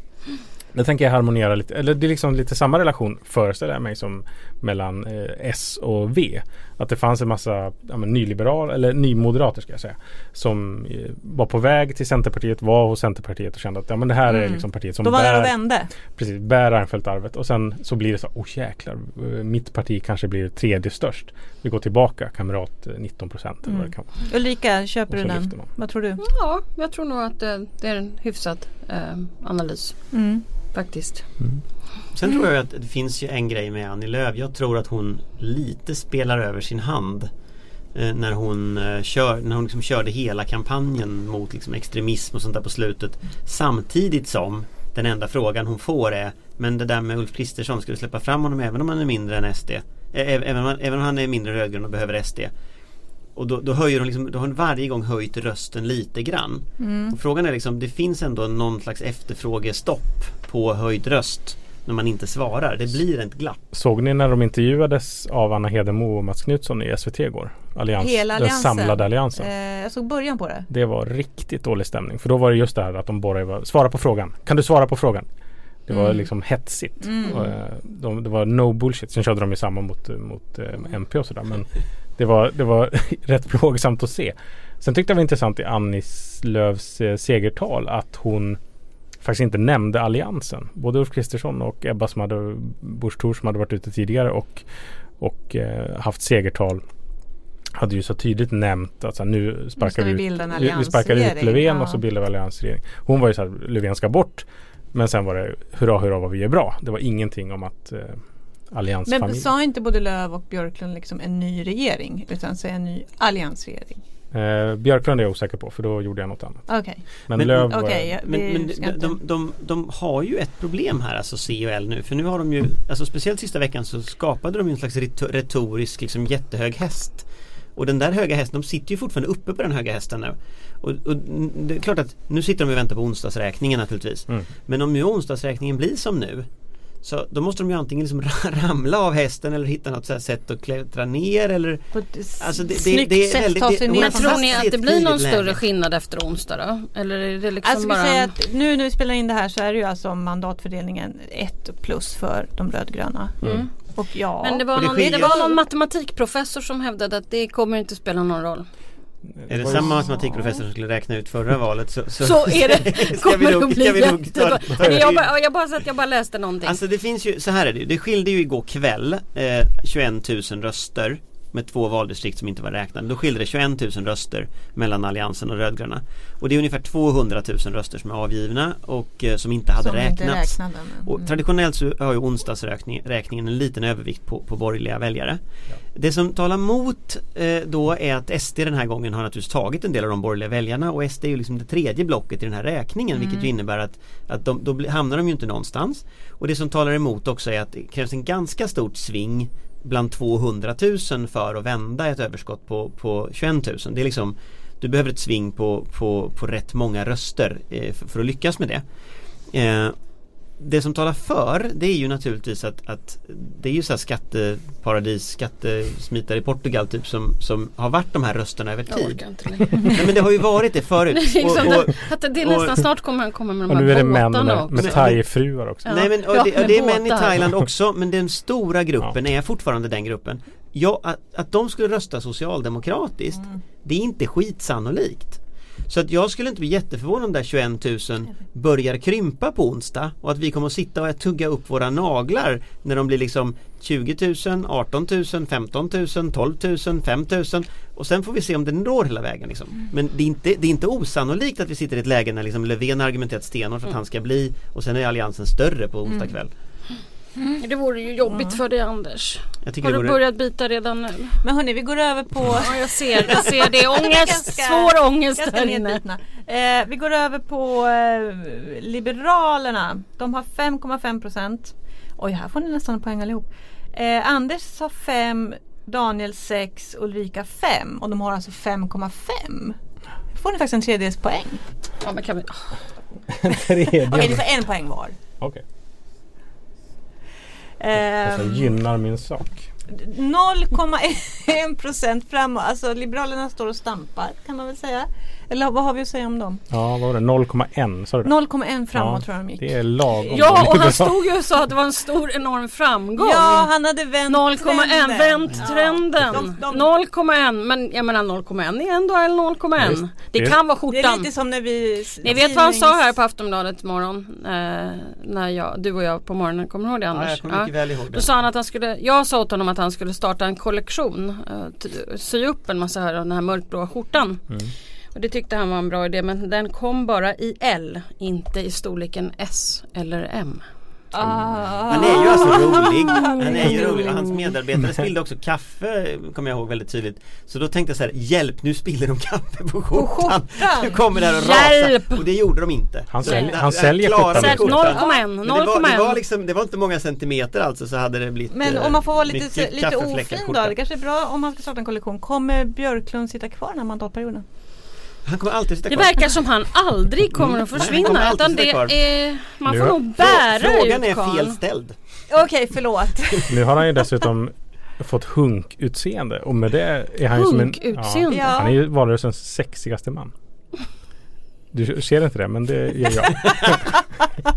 Det tänker jag harmonera lite, eller det är liksom lite samma relation föreställer jag mig som mellan eh, S och V. Att det fanns en massa ja, nyliberal, eller nymoderater ska jag säga. Som eh, var på väg till Centerpartiet, var hos Centerpartiet och kände att ja, men det här är Mm. liksom partiet som Då var bär, och vände. precis, bär Reinfeldt-arvet. Och sen så blir det så, åh jäklar, eh, mitt parti kanske blir tredje störst. Vi går tillbaka, kamrat eh, 19 procent eller vad det kan vara. Ulrika, köper du den? Vad tror du? Ja, jag tror nog att det, det är en hyfsad eh, analys Mm faktiskt. Mm. Sen tror jag att det finns ju en grej med Annie Lööf. Jag tror att hon lite spelar över sin hand. eh, När hon, eh, kör, när hon liksom körde hela kampanjen mot liksom extremism och sånt där på slutet. Samtidigt som den enda frågan hon får är Men det där med Ulf Kristersson, ska du släppa fram honom även om han är mindre än SD? Eh, Även om han, även om han är mindre rödgrön och behöver SD. Och då, då höjer hon liksom, då har hon varje gång höjt rösten lite grann. Och frågan är liksom, det finns ändå någon slags efterfrågestopp på höjd röst när man inte svarar. Det blir ett glapp. Såg ni när de intervjuades av Anna Hedemo och Mats Knutsson i SVT igår? Allians, Hela den alliansen. samlade alliansen. Eh, jag såg början på det. Det var riktigt dålig stämning. För då var det just det här att de var, Svara på frågan. Kan du svara på frågan? Det var Mm. liksom hetsigt. Och, eh, de, det var no bullshit. Sen körde de ju samma mot, mot eh, MP och sådär. Men det var, det var rätt plågsamt att se. Sen tyckte jag det var intressant i Annis Lööfs eh, segertal att hon faktiskt inte nämnde alliansen. Både Ulf Kristersson och Ebba som hade Busch Thor som hade varit ute tidigare och, och eh, haft segertal hade ju så tydligt nämnt att så här, nu sparkar ska vi, ut, vi, vi sparkar ut. Löfven Ja. och så bildar vi alliansregering. Hon var ju så här, Löfven ska bort. Men sen var det hurra hurra vad vi är bra. Det var ingenting om att eh, Men alliansfamilj. sa inte både Lööf och Björklund liksom en ny regering utan säga en ny alliansregering? Eh, Björklund är jag osäker på för då gjorde jag något annat. Okej, Men, Men- var okej. ja, Men, men de, de, de, de har ju ett problem här, alltså C och L nu. För nu har de ju, alltså speciellt sista veckan så skapade de ju en slags reto- retorisk liksom jättehög häst. Och den där höga hästen, de sitter ju fortfarande uppe på den höga hästen nu. Och, och det är klart att nu sitter de och väntar på onsdagsräkningen naturligtvis. Mm. Men om nu onsdagsräkningen blir som nu så då måste de ju antingen liksom ramla av hästen eller hitta något sätt att klättra ner eller På ett Alltså det- det- snyggt det är sätt väldigt- ta sig ner. Men tror ni att det blir någon större skillnad efter onsdag då? Eller är det liksom Alltså bara... säger att nu när vi spelar in det här så är det ju alltså mandatfördelningen ett plus för de rödgröna. Mm. Och ja, Men det var, någon, det var någon matematikprofessor som hävdade att det kommer inte spela någon roll. Är det samma matematikprofessor som skulle räkna ut förra valet så, så, Så är det, kommer att bli ta jag, bara, jag bara så att jag bara läste någonting. Alltså det finns ju, så här är det ju, det skilde ju igår kväll eh, 21 000 röster med två valdistrikt som inte var räknade. Då skilde det 21 000 röster mellan Alliansen och rödgröna. Och det är ungefär 200 000 röster som är avgivna och eh, som inte hade som inte räknats. räknade. men- Och mm. traditionellt så har ju onsdagsräkningen en liten övervikt på, på borgerliga väljare. Det som talar mot eh, då är att SD den här gången har naturligtvis tagit en del av de borgerliga väljarna och SD är ju liksom det tredje blocket i den här räkningen vilket ju innebär att, att de, då hamnar de ju inte någonstans. Och det som talar emot också är att det krävs en ganska stort sving bland 200 000 för att vända ett överskott på, på 21 000. Det är liksom du behöver ett sving på, på, på rätt många röster eh, för, för att lyckas med det. Eh, det som talar för det är ju naturligtvis att, att det är ju så här skatteparadis, skattesmitare i Portugal typ som, som har varit de här rösterna över jag tid. orkar inte längre. Nej, men det har ju varit det förut. Det är Och- liksom och- det, att det är nästan och- snart kommer han komma med de Och här nu är det män båtarna med, också. med Men- thai-fruar också. Ja. Nej men och Ja, det, och det är män i. Thailand också men den stora gruppen är fortfarande den gruppen. Ja, att, att de skulle rösta socialdemokratiskt det är inte skitsannolikt. Så att jag skulle inte bli jätteförvånad om där 21 000 börjar krympa på onsdag och att vi kommer att sitta och tugga upp våra naglar när de blir liksom 20 000, 18 000, 15 000, 12 000, 5 000 och sen får vi se om det når hela vägen. Liksom. Men det är, inte, det är inte osannolikt att vi sitter i ett läge när liksom Löfven har argumenterat stenhårt för att han ska bli och sen är alliansen större på onsdag kväll. Det vore ju jobbigt för dig Anders. Har du vore... börjat bita redan nu? Men hörni, vi går över på Ja jag ser, jag ser det. Ångest, Ganska- svår ångest där inne. Eh, vi går över på eh, Liberalerna. De har 5,5 procent. Oj, här får ni nästan en poäng allihop. Eh, Anders har 5, Daniel 6, Ulrika 5 och de har alltså 5,5. Då får ni faktiskt en tredjedels poäng. Ja, men kan vi... Okej, ni får en poäng var. Okej. Eh, Alltså, gynnar min sak. 0,1 procent framåt. Alltså Liberalerna står och stampar kan man väl säga. Eller vad har vi att säga om dem? Ja, vad var det? 0,1 sa du det? 0,1 framåt Ja, tror jag de gick. Det är lagom. Ja och han stod ju och sa att det var en stor enorm framgång. Ja, han hade vänt 0,1 trenden. vänt trenden. De- de- 0,1 men jag menar 0,1 är ändå 0,1. Visst. Det Det- kan vara Det är skjortan. lite som när vi... Ni vet vad han sa här på Aftonbladet imorgon eh, när jag, du och jag på morgonen, kommer du ihåg det Ja, Anders? jag kommer mycket väl ihåg Då det. sa han att han skulle, jag sa åt honom att han skulle starta en kollektion, eh, sy upp en massa här av den här mörkblåa skjortan. Mm. Och det tyckte han var en bra idé men den kom bara i L, inte i storleken S eller M. Ah. Han är ju alltså rolig. Han är ju rolig. Och hans medarbetare spillde också kaffe, kommer jag ihåg väldigt tydligt. Så då tänkte jag så här, hjälp nu spiller de kaffe på skjortan. Nu kommer det här att Hjälp! rasa. Och det gjorde de inte. Han jag- han säljer skjortan. Så med här, skjortan. 0,1, Men det, var, det, var 0,1. liksom, det var inte många centimeter alltså så hade det blivit Men eh, om man får vara lite, lite ofin då. Det kanske är bra om man ska starta en kollektion. Kommer Björklund sitta kvar den här mandatperioden? Han kommer alltid sitta Det kvar. verkar som han aldrig kommer att Mm. försvinna Han kommer utan det är, man Nu får nog bära Frågan ut är Karl. fel ställd. Okej, förlåt. Nu har han ju dessutom fått hunk-utseende och med det är han ju som en... Hunk-utseende? Ja. Han är ju valrörelsens sexigaste man. Du ser inte det men det gör jag.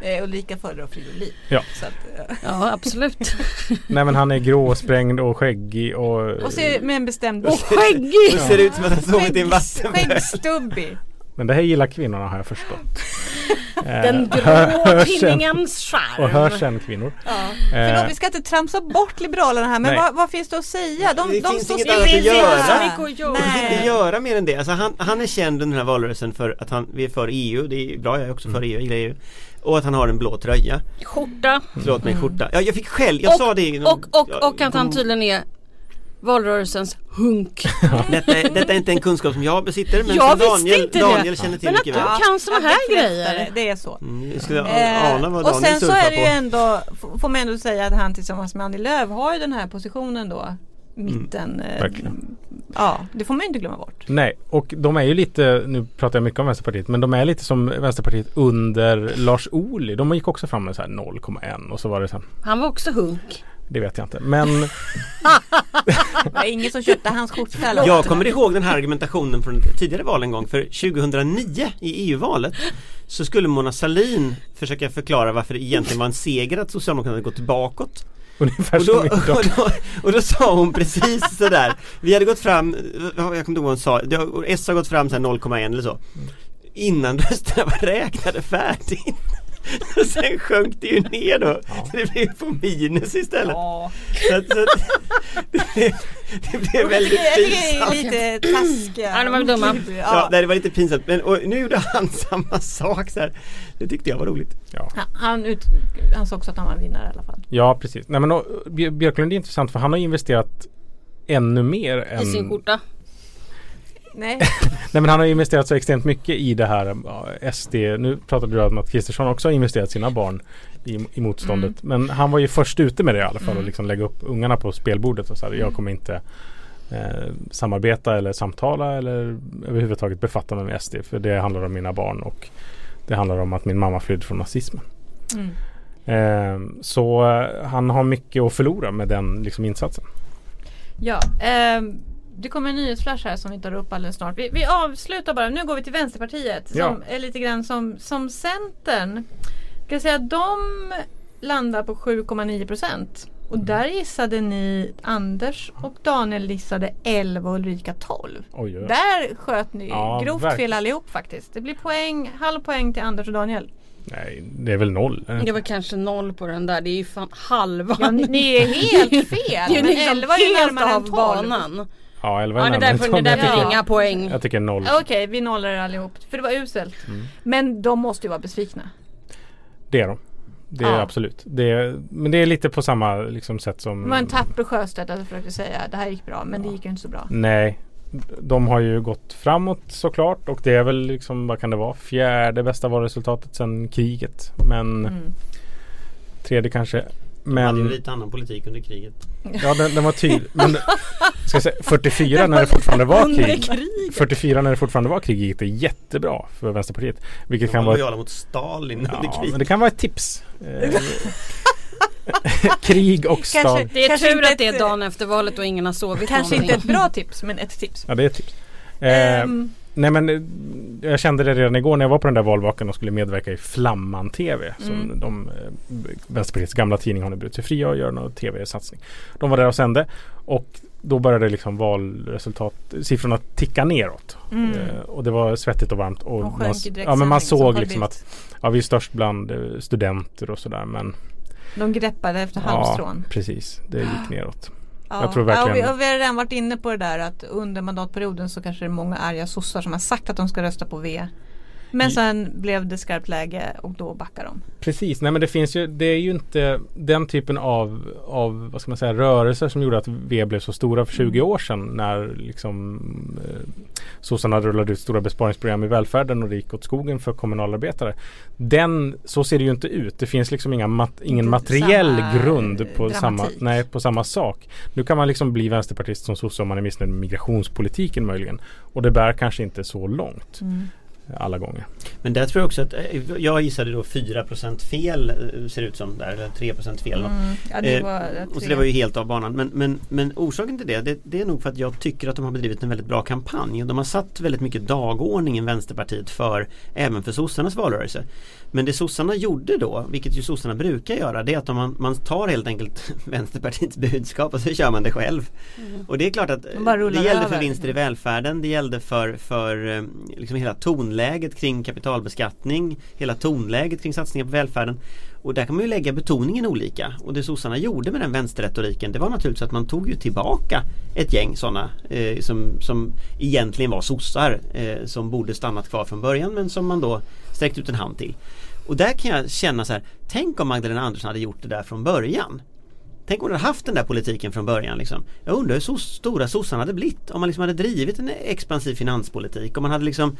Eh, Ulrika föredrar Fridolin. Ja. Så att, eh, Ja absolut. Nej men han är gråsprängd och skäggig och... och så med en bestämd Och Det skäggig! ser ut som att han sovit i en vattenpöl. Skäggstubbig. Men det här gillar kvinnorna har jag förstått. Den Eh, grå hör sen- tinningens Och hör charm. sen kvinnor. Ja. Eh, Förlåt, vi ska inte tramsa bort Liberalerna här men vad, vad finns det att säga? De, Det de finns står inget annat att göra. att göra. Det finns inte göra mer än det. Alltså han, han är känd under den här valrörelsen för att han, vi är för EU. Det är bra, jag är också för EU, jag gillar EU. Och att han har en blå tröja. Skjorta. Förlåt mig, skjorta. Ja, jag fick skäll. Jag sa det i någon- Och, och, ja, och att han tydligen är valrörelsens hunk. Detta, är- detta är inte en kunskap som jag besitter men Jag som visste Daniel, inte det. Daniel känner till Men att mycket du väl. kan såna här grejer. Det, det är så. Mm, jag skulle Eh, ana vad och Daniel sen så är det ju ändå, får man ändå säga att han tillsammans med Annie Lööf har ju den här positionen då. Mitten, eh, verkligen. Ja, det får man ju inte glömma bort. Nej, och de är ju lite, nu pratar jag mycket om Vänsterpartiet, men de är lite som Vänsterpartiet under Lars Ohly. De gick också fram med så här 0,1 och så var det sen. Han var också hunk. Det vet jag inte. Men Det var ingen som köpte hans skjorta. eller? Jag kommer ihåg den här argumentationen från tidigare val en gång för 2009 i EU-valet så skulle Mona Sahlin försöka förklara varför det egentligen var en seger att Socialdemokraterna gått bakåt. Ungefär Och då, som idag. och, då, och då sa hon precis sådär. Vi hade gått fram, jag kommer inte ihåg vad hon sa, S har gått fram så här 0,1 eller så. Innan rösterna var räknade färdigt och sen sjönk det ju ner då så det blev på minus istället Ja. så att, så att, det, blev, det blev väldigt Jag pinsamt det är lite taskiga. Ja, de var dumma. Ja, Ja. det var lite pinsamt men och nu gjorde han samma sak så här. Det tyckte jag var roligt Ja. Han, han, ut, han sa också att han var en vinnare i alla fall. ja, precis. Nej, men och, Björ- Björklund är intressant för han har investerat ännu mer än I sin skjorta. Nej, Nej men han har investerat så extremt mycket i det här SD. Nu pratade du om att Kristersson också har investerat sina barn i, i motståndet. Men han var ju först ute med det i alla fall och liksom lägga upp ungarna på spelbordet och så här, jag kommer inte eh, samarbeta eller samtala eller överhuvudtaget befatta mig med SD för det handlar om mina barn och det handlar om att min mamma flydde från nazismen. Mm. Eh, så eh, han har mycket att förlora med den liksom, insatsen. Ja, ehm, det kommer en nyhetsflash här som vi tar upp alldeles snart. Vi, vi avslutar bara, nu går vi till Vänsterpartiet som Ja. är lite grann som, som Centern. Ska jag säga att de landar på 7,9 procent. Och Mm. där gissade ni Anders och Daniel gissade 11 och Ulrika 12. Oj, oj. Där sköt ni Ja, grovt verkligen. fel allihop faktiskt. Det blir poäng, halv poäng till Anders och Daniel. Nej, det är väl noll. det var kanske noll på den där. Det är ju fan halva. Ja, ni, ni är helt fel. Det är ju men liksom 11 är ju närmare än av 12. banan. Ja, 11 är Ja, det där, får- det där Ja. inga poäng. Jag tycker noll. Okej, vi nollar er allihop. För det var uselt. Mm. Men de måste ju vara besvikna. Det är de. Det är Ja. absolut. Det är, men det är lite på samma liksom, sätt som... Det var en tapper Sjöstedt att försökte säga det här gick bra men det gick ju inte så bra. Nej. De har ju gått framåt såklart och det är väl liksom, vad kan det vara, fjärde bästa valresultatet sedan kriget. Men Mm. tredje kanske. De hade ju Men lite annan politik under kriget ja, den, den var tydlig. Men ska säga, 44 när det fortfarande var Under krig. kriget. 44 när det fortfarande var krig gick det jättebra för Vänsterpartiet. Vilket De kan var vara mot Stalin under Ja, men kriget det kan vara ett tips. Eh, Krig och. Kanske- Det är Kanske tur att det är dagen efter valet och ingen har sovit Kanske någonting. inte ett bra tips men ett tips. Ja det är ett tips. Eh, Ehm, Nej men eh, jag kände det redan igår när jag var på den där valvakan och skulle medverka i Flamman TV. Som Mm. de, eh, Vänsterpartiets gamla tidning har nu brutit sig fria och gör någon TV-satsning. De var där och sände och då började liksom valresultat, siffrorna ticka neråt. Mm. Eh, och det var svettigt och varmt. Och man, ja, men man såg liksom att ja, vi är störst bland eh, studenter och sådär men De greppade efter ja, halmstrån. precis, det gick neråt. Ja. jag tror verkligen- ja, och vi, och vi har redan varit inne på det där att under mandatperioden så kanske det är många arga sossar som har sagt att de ska rösta på V. Men sen blev det skarpt läge och då backar de. Precis, nej men det finns ju, det är ju inte den typen av, av vad ska man säga, rörelser som gjorde att V blev så stora för 20 år sedan när liksom eh, sossarna rullade ut stora besparingsprogram i välfärden och det gick åt skogen för kommunalarbetare. Den, så ser det ju inte ut. Det finns liksom inga mat, ingen materiell samma grund på samma, nej, på samma sak. Nu kan man liksom bli vänsterpartist som sosse om man är missnöjd med migrationspolitiken möjligen. Och det bär kanske inte så långt alla gånger. Men där tror jag också att eh, Jag gissade då 4% fel eh, ser ut som där eller 3% fel. Mm. Ja, det Eh, var, Och så det var ju helt av banan. Men, men, men orsaken till det, det, det är nog för att jag tycker att de har bedrivit en väldigt bra kampanj. De har satt väldigt mycket dagordningen Vänsterpartiet för även för sossarnas valrörelse. Men det sossarna gjorde då, vilket ju sossarna brukar göra, det är att man, man tar helt enkelt Vänsterpartiets budskap och så kör man det själv. Och det är klart att De det gällde över. för vinster i välfärden, det gällde för, för liksom hela tonläget kring kapitalbeskattning, hela tonläget kring satsningar på välfärden. Och där kan man ju lägga betoningen olika. Och det sossarna gjorde med den vänsterretoriken det var naturligtvis att man tog ju tillbaka ett gäng sådana eh, som, som egentligen var sossar eh, som borde stannat kvar från början men som man då sträckte ut en hand till. Och där kan jag känna så här, tänk om Magdalena Andersson hade gjort det där från början. Tänk om hon hade haft den där politiken från början liksom. Jag undrar hur so stora sossarna hade blivit om man liksom hade drivit en expansiv finanspolitik. Om man hade liksom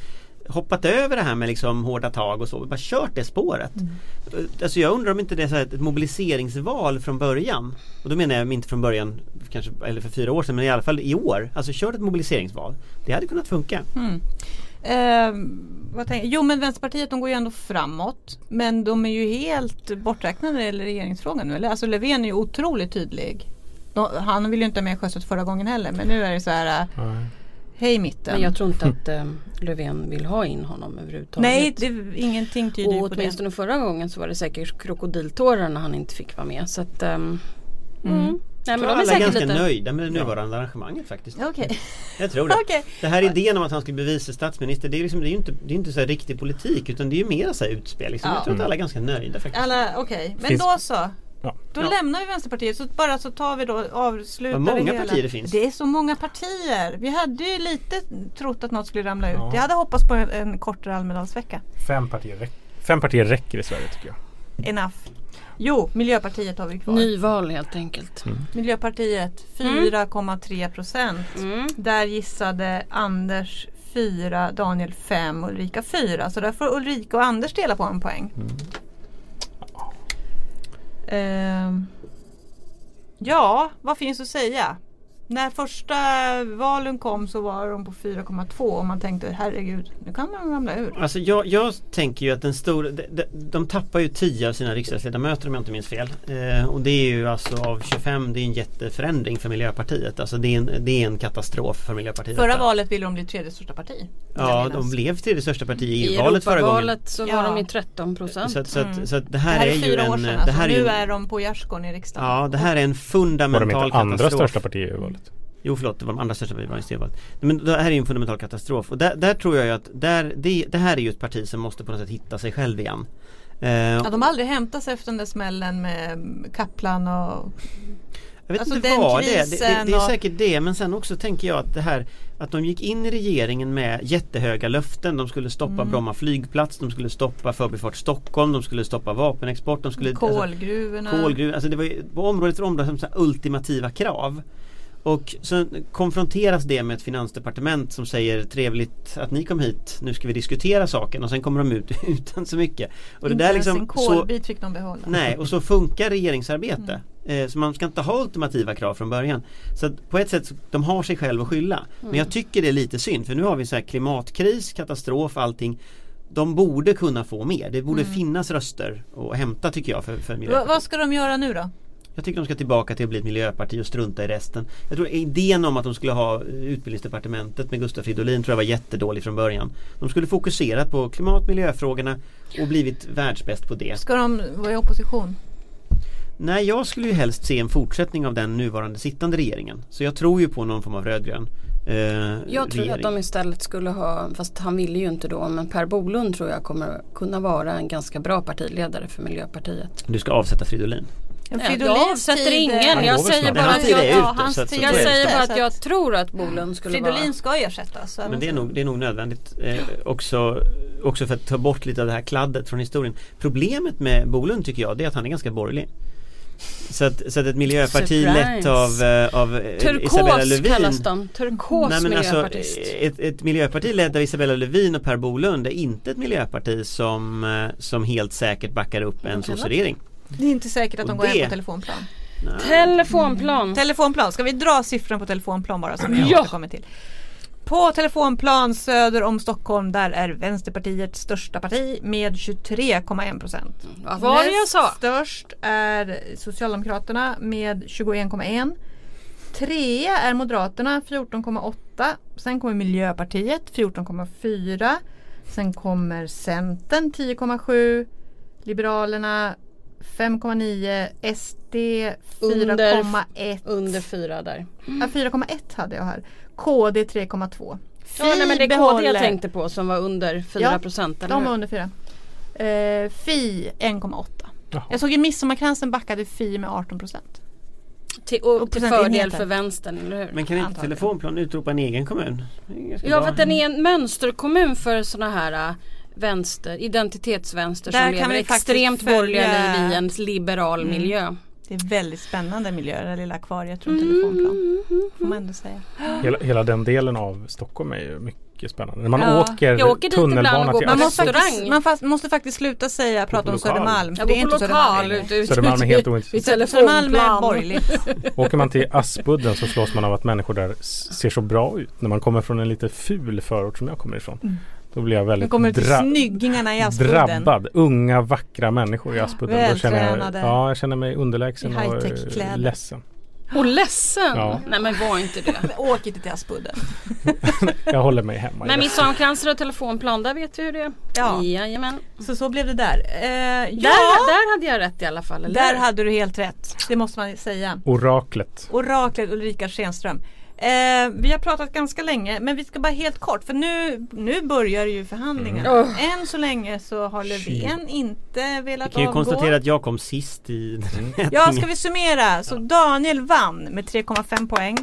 hoppat över det här med liksom hårda tag och så, bara kört det spåret. Mm. Alltså jag undrar om inte det är så här ett mobiliseringsval från början. Och då menar jag inte från början, kanske, eller för fyra år sedan, men i alla fall i år. Alltså kört ett mobiliseringsval. Det hade kunnat funka. Mm. Eh, jo men Vänsterpartiet de går ju ändå framåt. Men de är ju helt borträknade när det gäller regeringsfrågan nu. Eller? Alltså Löfven är ju otroligt tydlig. De, han vill ju inte ha med Sjöstedt förra gången heller. Men nu är det så här, äh, Nej. Hej mitten. Men jag tror inte att eh, Löfven vill ha in honom överhuvudtaget. Nej, det, ingenting tyder och på det. åtminstone förra gången så var det säkert krokodiltårar när han inte fick vara med. Så att, ehm, mm. Nej, Jag men tror de är alla är ganska lite... nöjda med det nuvarande arrangemanget faktiskt. Okej. Jag tror det. Okej. Det här idén om att han skulle bli vice statsminister, det är, liksom, det är ju inte, det är inte så här riktig politik utan det är ju mer så här utspel. Liksom. Ja. Jag tror att alla är ganska nöjda faktiskt. Alla, okej. Men Finns- då så. Ja. Då Ja. lämnar vi Vänsterpartiet så bara så tar vi då avslutar Vad många det hela. partier det finns. Det är så många partier. Vi hade ju lite trott att något skulle ramla ut. Ja. Jag hade hoppats på en, en kortare Almedalsvecka. Fem, partier fem partier räcker i Sverige tycker jag. Enough. Jo, Miljöpartiet har vi kvar. Nyval helt enkelt. Miljöpartiet 4,3 procent. Mm. Där gissade Anders 4, Daniel 5 och Ulrika 4. Så där får Ulrika och Anders dela på en poäng. Ehm, Ehm, ja, vad finns att säga? När första valen kom så var de på 4,2 och man tänkte herregud, nu kan man ramla ur. Alltså jag, jag tänker ju att den stora, de, de, de tappar ju 10 av sina riksdagsledamöter om jag inte minns fel. Eh, och det är ju alltså av 25, det är en jätteförändring för Miljöpartiet. Alltså det är en, det är en katastrof för Miljöpartiet. Förra valet ville de bli tredje största parti. Ja, de blev tredje största parti i I EU-valet förra gången. Europavalet så var Ja. de i 13 procent. Så, så, Mm. så att det Det här, här är är ju fyra en... år sedan det alltså. här är ju, Nu är de på gärdsgården i riksdagen. Ja, det här är en Var de fundamental inte andra katastrof. största parti i valet? Jo förlåt, det var de andra största partiet var i EU-valet. Men det här är ju en fundamental katastrof och där, där tror jag att där, det, det här är ju ett parti som måste på något sätt hitta sig själv igen. Eh, Ja, de har aldrig hämtat sig efter den där smällen med Kaplan och Jag vet Alltså inte den vad det är. Det, det, det är säkert det men sen också tänker jag att det här att de gick in i regeringen med jättehöga löften. De skulle stoppa Mm. Bromma flygplats, de skulle stoppa Förbifart Stockholm, de skulle stoppa vapenexport, de skulle alltså, kolgruvorna. kolgruvor. Alltså det var ju på område efter område som ultimativa krav. Och sen konfronteras det med ett finansdepartement som säger trevligt att ni kom hit, nu ska vi diskutera saken och sen kommer de ut utan så mycket. Och det Inte där ens liksom, en så, kolbit fick de behålla. Nej, och så funkar regeringsarbete. Mm. Eh, så man ska inte ha ultimativa krav från början. Så på ett sätt, så- de har sig själv att skylla. Men Mm. jag tycker det är lite synd för nu har vi så här klimatkris, katastrof, allting. De borde kunna få mer. Det borde finnas röster att hämta tycker jag för, för vad ska de göra nu då? Jag tycker de ska tillbaka till att bli ett miljöparti och strunta i resten. Jag tror idén om att de skulle ha utbildningsdepartementet med Gustav Fridolin tror jag var jättedålig från början. De skulle fokuserat på klimat och miljöfrågorna och blivit världsbäst på det. Ska de vara i opposition? Nej, jag skulle ju helst se en fortsättning av den nuvarande sittande regeringen. Så jag tror ju på någon form av rödgrön eh, Jag tror regering. att de istället skulle ha, fast han ville ju inte då, men Per Bolund tror jag kommer kunna vara en ganska bra partiledare för Miljöpartiet. Du ska avsätta Fridolin. Ja, jag avsätter ingen, jag säger bara att jag, ja, hans tid jag säger bara att jag tror att Bolund skulle Fridolin vara ska ersättas. Men det är nog, det är nog nödvändigt eh, också, också för att ta bort lite av det här kladdet från historien. Problemet med Bolund tycker jag det är att han är ganska borgerlig. Så att, så att ett miljöparti Surprise. lett av, eh, av eh, Isabella Turkos Lövin kallas de, turkos Nej, men alltså, miljöpartist. ett, ett miljöparti ledd av Isabella Lövin och Per Bolund är inte ett miljöparti som, eh, som helt säkert backar upp en sosseregering. Det är inte säkert att de Och går hem det- på telefonplan. Telefonplan. Telefonplan, ska vi dra siffran på telefonplan bara som jag Ja. återkommer till. På telefonplan söder om Stockholm där är Vänsterpartiet största parti med 23,1 procent. Vad var det jag sa? störst är Socialdemokraterna med 21,1. Trea är Moderaterna 14,8. Sen kommer Miljöpartiet 14,4. Sen kommer Centern 10,7. Liberalerna 5,9. SD 4,1. Under fyra där. Ja, 4,1 hade jag här. KD 3,2. Ja, nej, men det är KD jag tänkte på som var under 4 Ja, procent. De var under 4. Eh, Fi 1,8. Jaha. Jag såg ju Midsommarkransen backade Fi med 18 procent. till, och till fördel för vänstern, eller hur? Men kan inte. Telefonplan utropa en egen kommun? Ja bra. för att den är en mönsterkommun för sådana här äh, vänster, identitetsvänster Där som kan lever extremt borgerliga liv i en liberal Mm. miljö. Det är väldigt spännande miljö, det lilla akvariet runt telefonplan. Får man ändå säga. Hela, hela den delen av Stockholm är ju mycket spännande. När man Ja. åker Jag åker tunnelbana till Man måste, faktiskt, man fast, måste faktiskt sluta säga prata om. Södermalm. Jag det går är på inte lokal Södermalm. Södermalm är helt ointressant. Södermalm är borgerligt. Åker man till Aspudden så slås man av att människor där ser så bra ut. När man kommer från en lite ful förort som jag kommer ifrån. Då blir jag väldigt kommer du dra- snyggingarna i Aspudden. drabbad. Unga vackra människor i Aspudden. Då känner jag, ja, jag känner mig underlägsen och ledsen. Och ledsen. Ja. Nej men var inte det. Åk inte till Aspudden. Jag håller mig hemma. Men midsommarkranser och telefonplan, där vet vi hur det är. Ja. Jajamän. Så så blev det där. Eh, ja, Där, där hade jag rätt i alla fall. Eller? där hade du helt rätt. Det måste man säga. Oraklet. Oraklet Ulrika Schenström. Eh, vi har pratat ganska länge men vi ska bara helt kort för nu, nu börjar ju förhandlingarna. Mm. Än så länge så har Löfven inte Vi velat kan ju avgå. konstatera att jag kom sist i den här Ja, ska vi summera? Så Daniel vann med 3,5 poäng.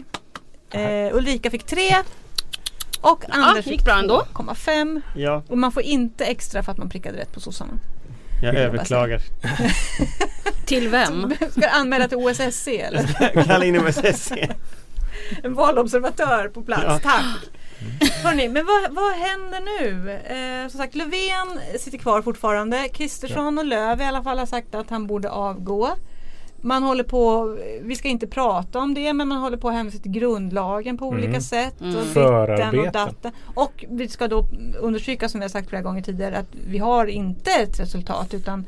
Eh, Ulrika fick 3. Och Anders gick fick bra ändå. 2,5. Ja, Och man får inte extra för att man prickade rätt på sossarna. jag överklagar. Till vem? Ska du anmäla till OSSE eller? Kalla in OSSE. En valobservatör på plats, Ja. tack! Hörrni, men vad, vad händer nu? Eh, som sagt, Löfven sitter kvar fortfarande. Kristersson och Löv i alla fall har sagt att han borde avgå. Man håller på, vi ska inte prata om det, men man håller på att hänvisa till grundlagen på olika Mm. sätt. Och Mm. ditten och Förarbeten. datten. Och vi ska då understryka som vi har sagt flera gånger tidigare att vi har inte ett resultat utan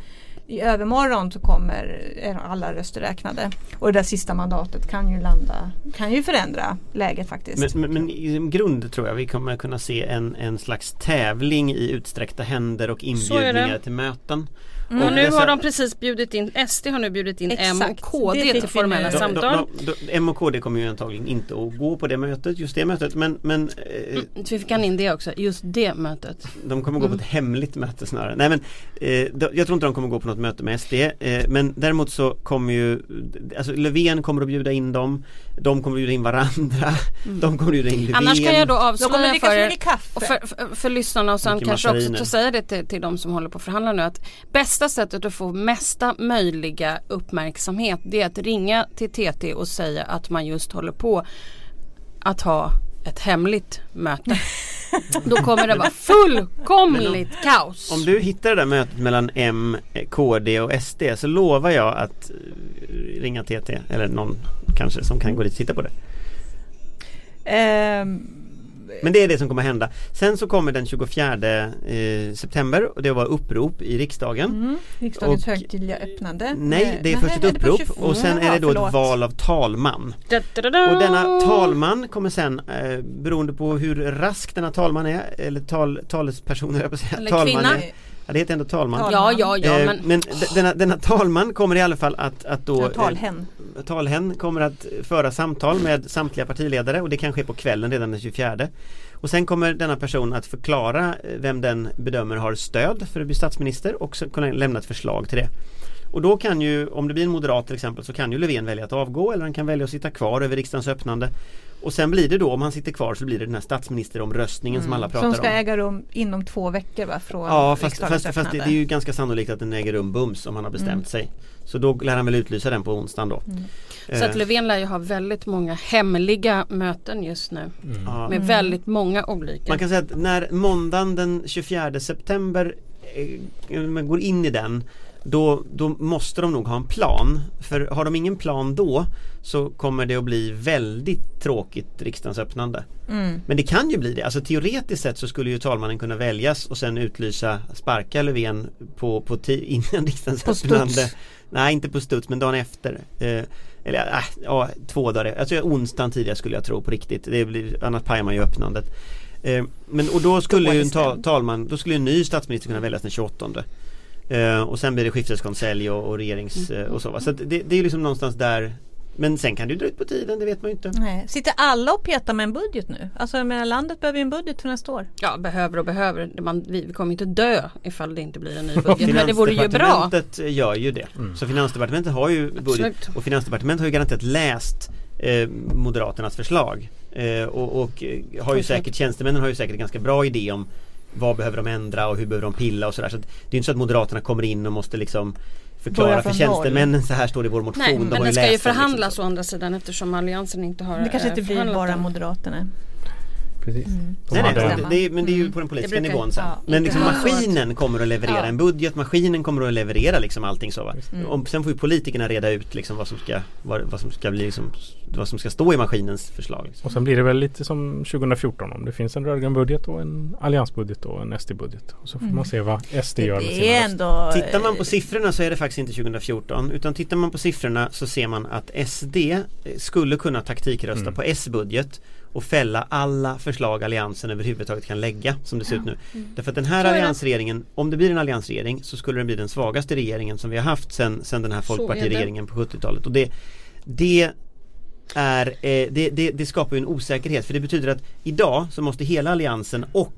i övermorgon så kommer alla röster räknade. Och det där sista mandatet kan ju landa, kan ju förändra läget faktiskt. Men, men, men i grund tror jag vi kommer kunna se en, en slags tävling i utsträckta händer och inbjudningar till möten. Mm. Och nu har de precis bjudit in, SD har nu bjudit in M Exakt. och KD till formella. De, samtal. de, de, de, M och KD kommer ju antagligen inte att gå på det mötet, just det mötet men, men eh, Mm, vi fick han in det också, just det mötet. De kommer gå på ett hemligt möte snarare. Nej men eh, Jag tror inte de kommer gå på något möte med SD eh, Men däremot så kommer ju Alltså Löfven kommer att bjuda in dem De kommer att bjuda in varandra De kommer att bjuda in Löfven Annars kan jag då avslöja för er för, för, för lyssnarna och sen kanske också säga det till, till de som håller på att förhandla nu att bästa sättet att få mesta möjliga uppmärksamhet det är att ringa till TT och säga att man just håller på att ha ett hemligt möte. Då kommer det vara fullkomligt kaos. Om du hittar det där mötet mellan M, KD och SD så lovar jag att eh, ringa TT eller någon kanske som kan gå dit och titta på det. Ehm, Men det är det som kommer hända. Sen så kommer den 24 eh, september och det var upprop i riksdagen. mm, riksdagens Och- högtidliga öppnande. Nej, det är först ett upprop 24. och sen är det då ett val av talman. Da, da, da, da. Och denna talman kommer sen, eh, beroende på hur rask denna talman är, eller tal, talesperson jag på säga. Eller talman kvinna. Är, ja, det heter ändå talman. Tal- Ja, ja, ja Eh, men men denna, denna talman kommer i alla fall att, att då Ja, talhen. eh, Talhen kommer att föra samtal med samtliga partiledare och det kan ske på kvällen redan den 24 Och sen kommer denna person att förklara eh, vem den bedömer har stöd för att bli statsminister och så kunna lämna ett förslag till det och då kan ju, om det blir en moderat till exempel, så kan ju Löfven välja att avgå eller han kan välja att sitta kvar över riksdagens öppnande. Och sen blir det då, om han sitter kvar, så blir det den här statsministeromröstningen som alla pratar Mm. Som ska om. äga rum inom två veckor va? Från Ja fast, fast, fast det, det är ju ganska sannolikt att den äger rum bums om han har bestämt Mm. sig. Så då lär han väl utlysa den på onsdagen då. så att Eh, Löfven lär ju ha väldigt många hemliga möten just nu. ja. Med väldigt många olika. Man kan säga att när måndagen den 24 september eh, man går in i den då, då måste de nog ha en plan. För har de ingen plan då så kommer det att bli väldigt tråkigt riksdagens öppnande. Mm. Men det kan ju bli det. Alltså teoretiskt sett så skulle ju talmannen kunna väljas och sen utlysa sparka Löfven på, på innan riksdagens På öppnande. studs. Nej inte på studs men dagen efter. Eh, eller äh, ja, två dagar Alltså onsdagen tidigare skulle jag tro på riktigt. Det blir, annars pajar man ju öppnandet. Eh, men och då skulle ju en ta, talman, då skulle en ny statsminister kunna väljas den 28 eh, Och sen blir det skifteskonselj och, och regerings eh, och så va. Så att det, det är liksom någonstans där Men sen kan det ju dra ut på tiden, det vet man ju inte. Nej. Sitter alla och petar med en budget nu? Alltså menar, landet behöver ju en budget för nästa år. Ja behöver och behöver. Man, vi, kommer inte dö ifall det inte blir en ny budget. Men det vore ju bra. Finansdepartementet gör ju det. Så Finansdepartementet har ju budget Absolut. och Finansdepartementet har ju garanterat läst eh, Moderaternas förslag. Eh, och, och eh, har ju Absolut. säkert, tjänstemännen har ju säkert en ganska bra idé om vad behöver de ändra och hur behöver de pilla och sådär. Så det är inte så att Moderaterna kommer in och måste liksom förklara för tjänstemännen så här står det i vår motion. Nej de men har det ska ju den, förhandlas liksom. å andra sidan eftersom alliansen inte har Det kanske eh, inte blir förhandlat bara den. Moderaterna. Precis. De Nej, nej, det, det, är- men det är ju på den politiska brukar- nivån sen. ja, men liksom maskinen kommer att leverera Ja. en budget, maskinen kommer att leverera liksom allting så va. Mm. Och sen får ju politikerna reda ut liksom vad som ska, vad, vad som ska bli liksom, vad som ska stå i maskinens förslag. Liksom. Och sen blir det väl lite som 2014 om det finns en rödgrön budget och en alliansbudget och en SD-budget. Och så får man se vad SD gör med sina ändå... Tittar man på siffrorna så är det faktiskt inte 2014 utan tittar man på siffrorna så ser man att SD skulle kunna taktikrösta Mm. på S-budget och fälla alla förslag alliansen överhuvudtaget kan lägga som det ser ut nu. Därför att den här alliansregeringen, om det blir en alliansregering så skulle den bli den svagaste regeringen som vi har haft sen, sen den här folkpartiregeringen på 70-talet. Och det, det är, eh, det, det, det skapar ju en osäkerhet för det betyder att idag så måste hela alliansen och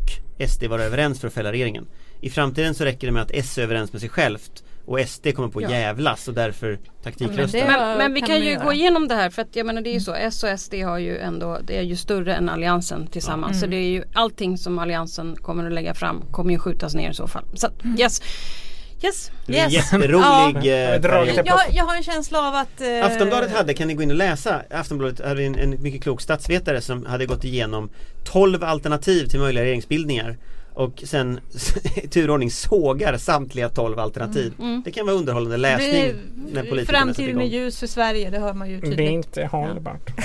SD vara överens för att fälla regeringen. I framtiden så räcker det med att S är överens med sig självt och SD kommer på Ja. jävlas och därför taktikrösta. det- Men, men vi kan ju göra. gå igenom det här för att jag menar det är ju så S och SD har ju ändå Det är ju större än alliansen tillsammans så det är ju allting som alliansen kommer att lägga fram kommer ju skjutas ner i så fall. Så att, yes Yes Det är en Yes. jätterolig Ja. eh, jag, jag har en känsla av att... eh, Aftonbladet hade, kan ni gå in och läsa, Aftonbladet hade en, en mycket klok statsvetare som hade gått igenom 12 alternativ till möjliga regeringsbildningar och sen i turordning sågar samtliga 12 alternativ. Det kan vara underhållande läsning det när är, politikerna Framtiden är ljus för Sverige, det hör man ju Det är tydligt. inte hållbart.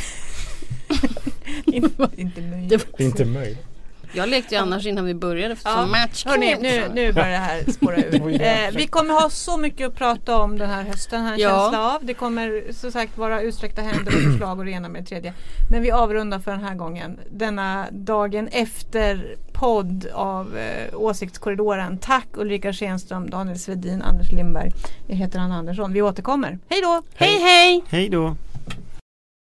inte, inte möjligt. Det är inte möjligt. Jag lekte ju annars innan vi började för Ja. match Hörni, nu, nu börjar det här spåra ur. Eh, vi kommer ha så mycket att prata om den här hösten, en Ja. känsla av. Det kommer som sagt vara utsträckta händer och förslag och det ena med det tredje. Men vi avrundar för den här gången. Denna dagen efter podd av eh, Åsiktskorridoren. Tack Ulrika Schenström, Daniel Svedin, Anders Lindberg. Jag heter Anna Andersson. Vi återkommer. Hej då! Hej hej! Hej då!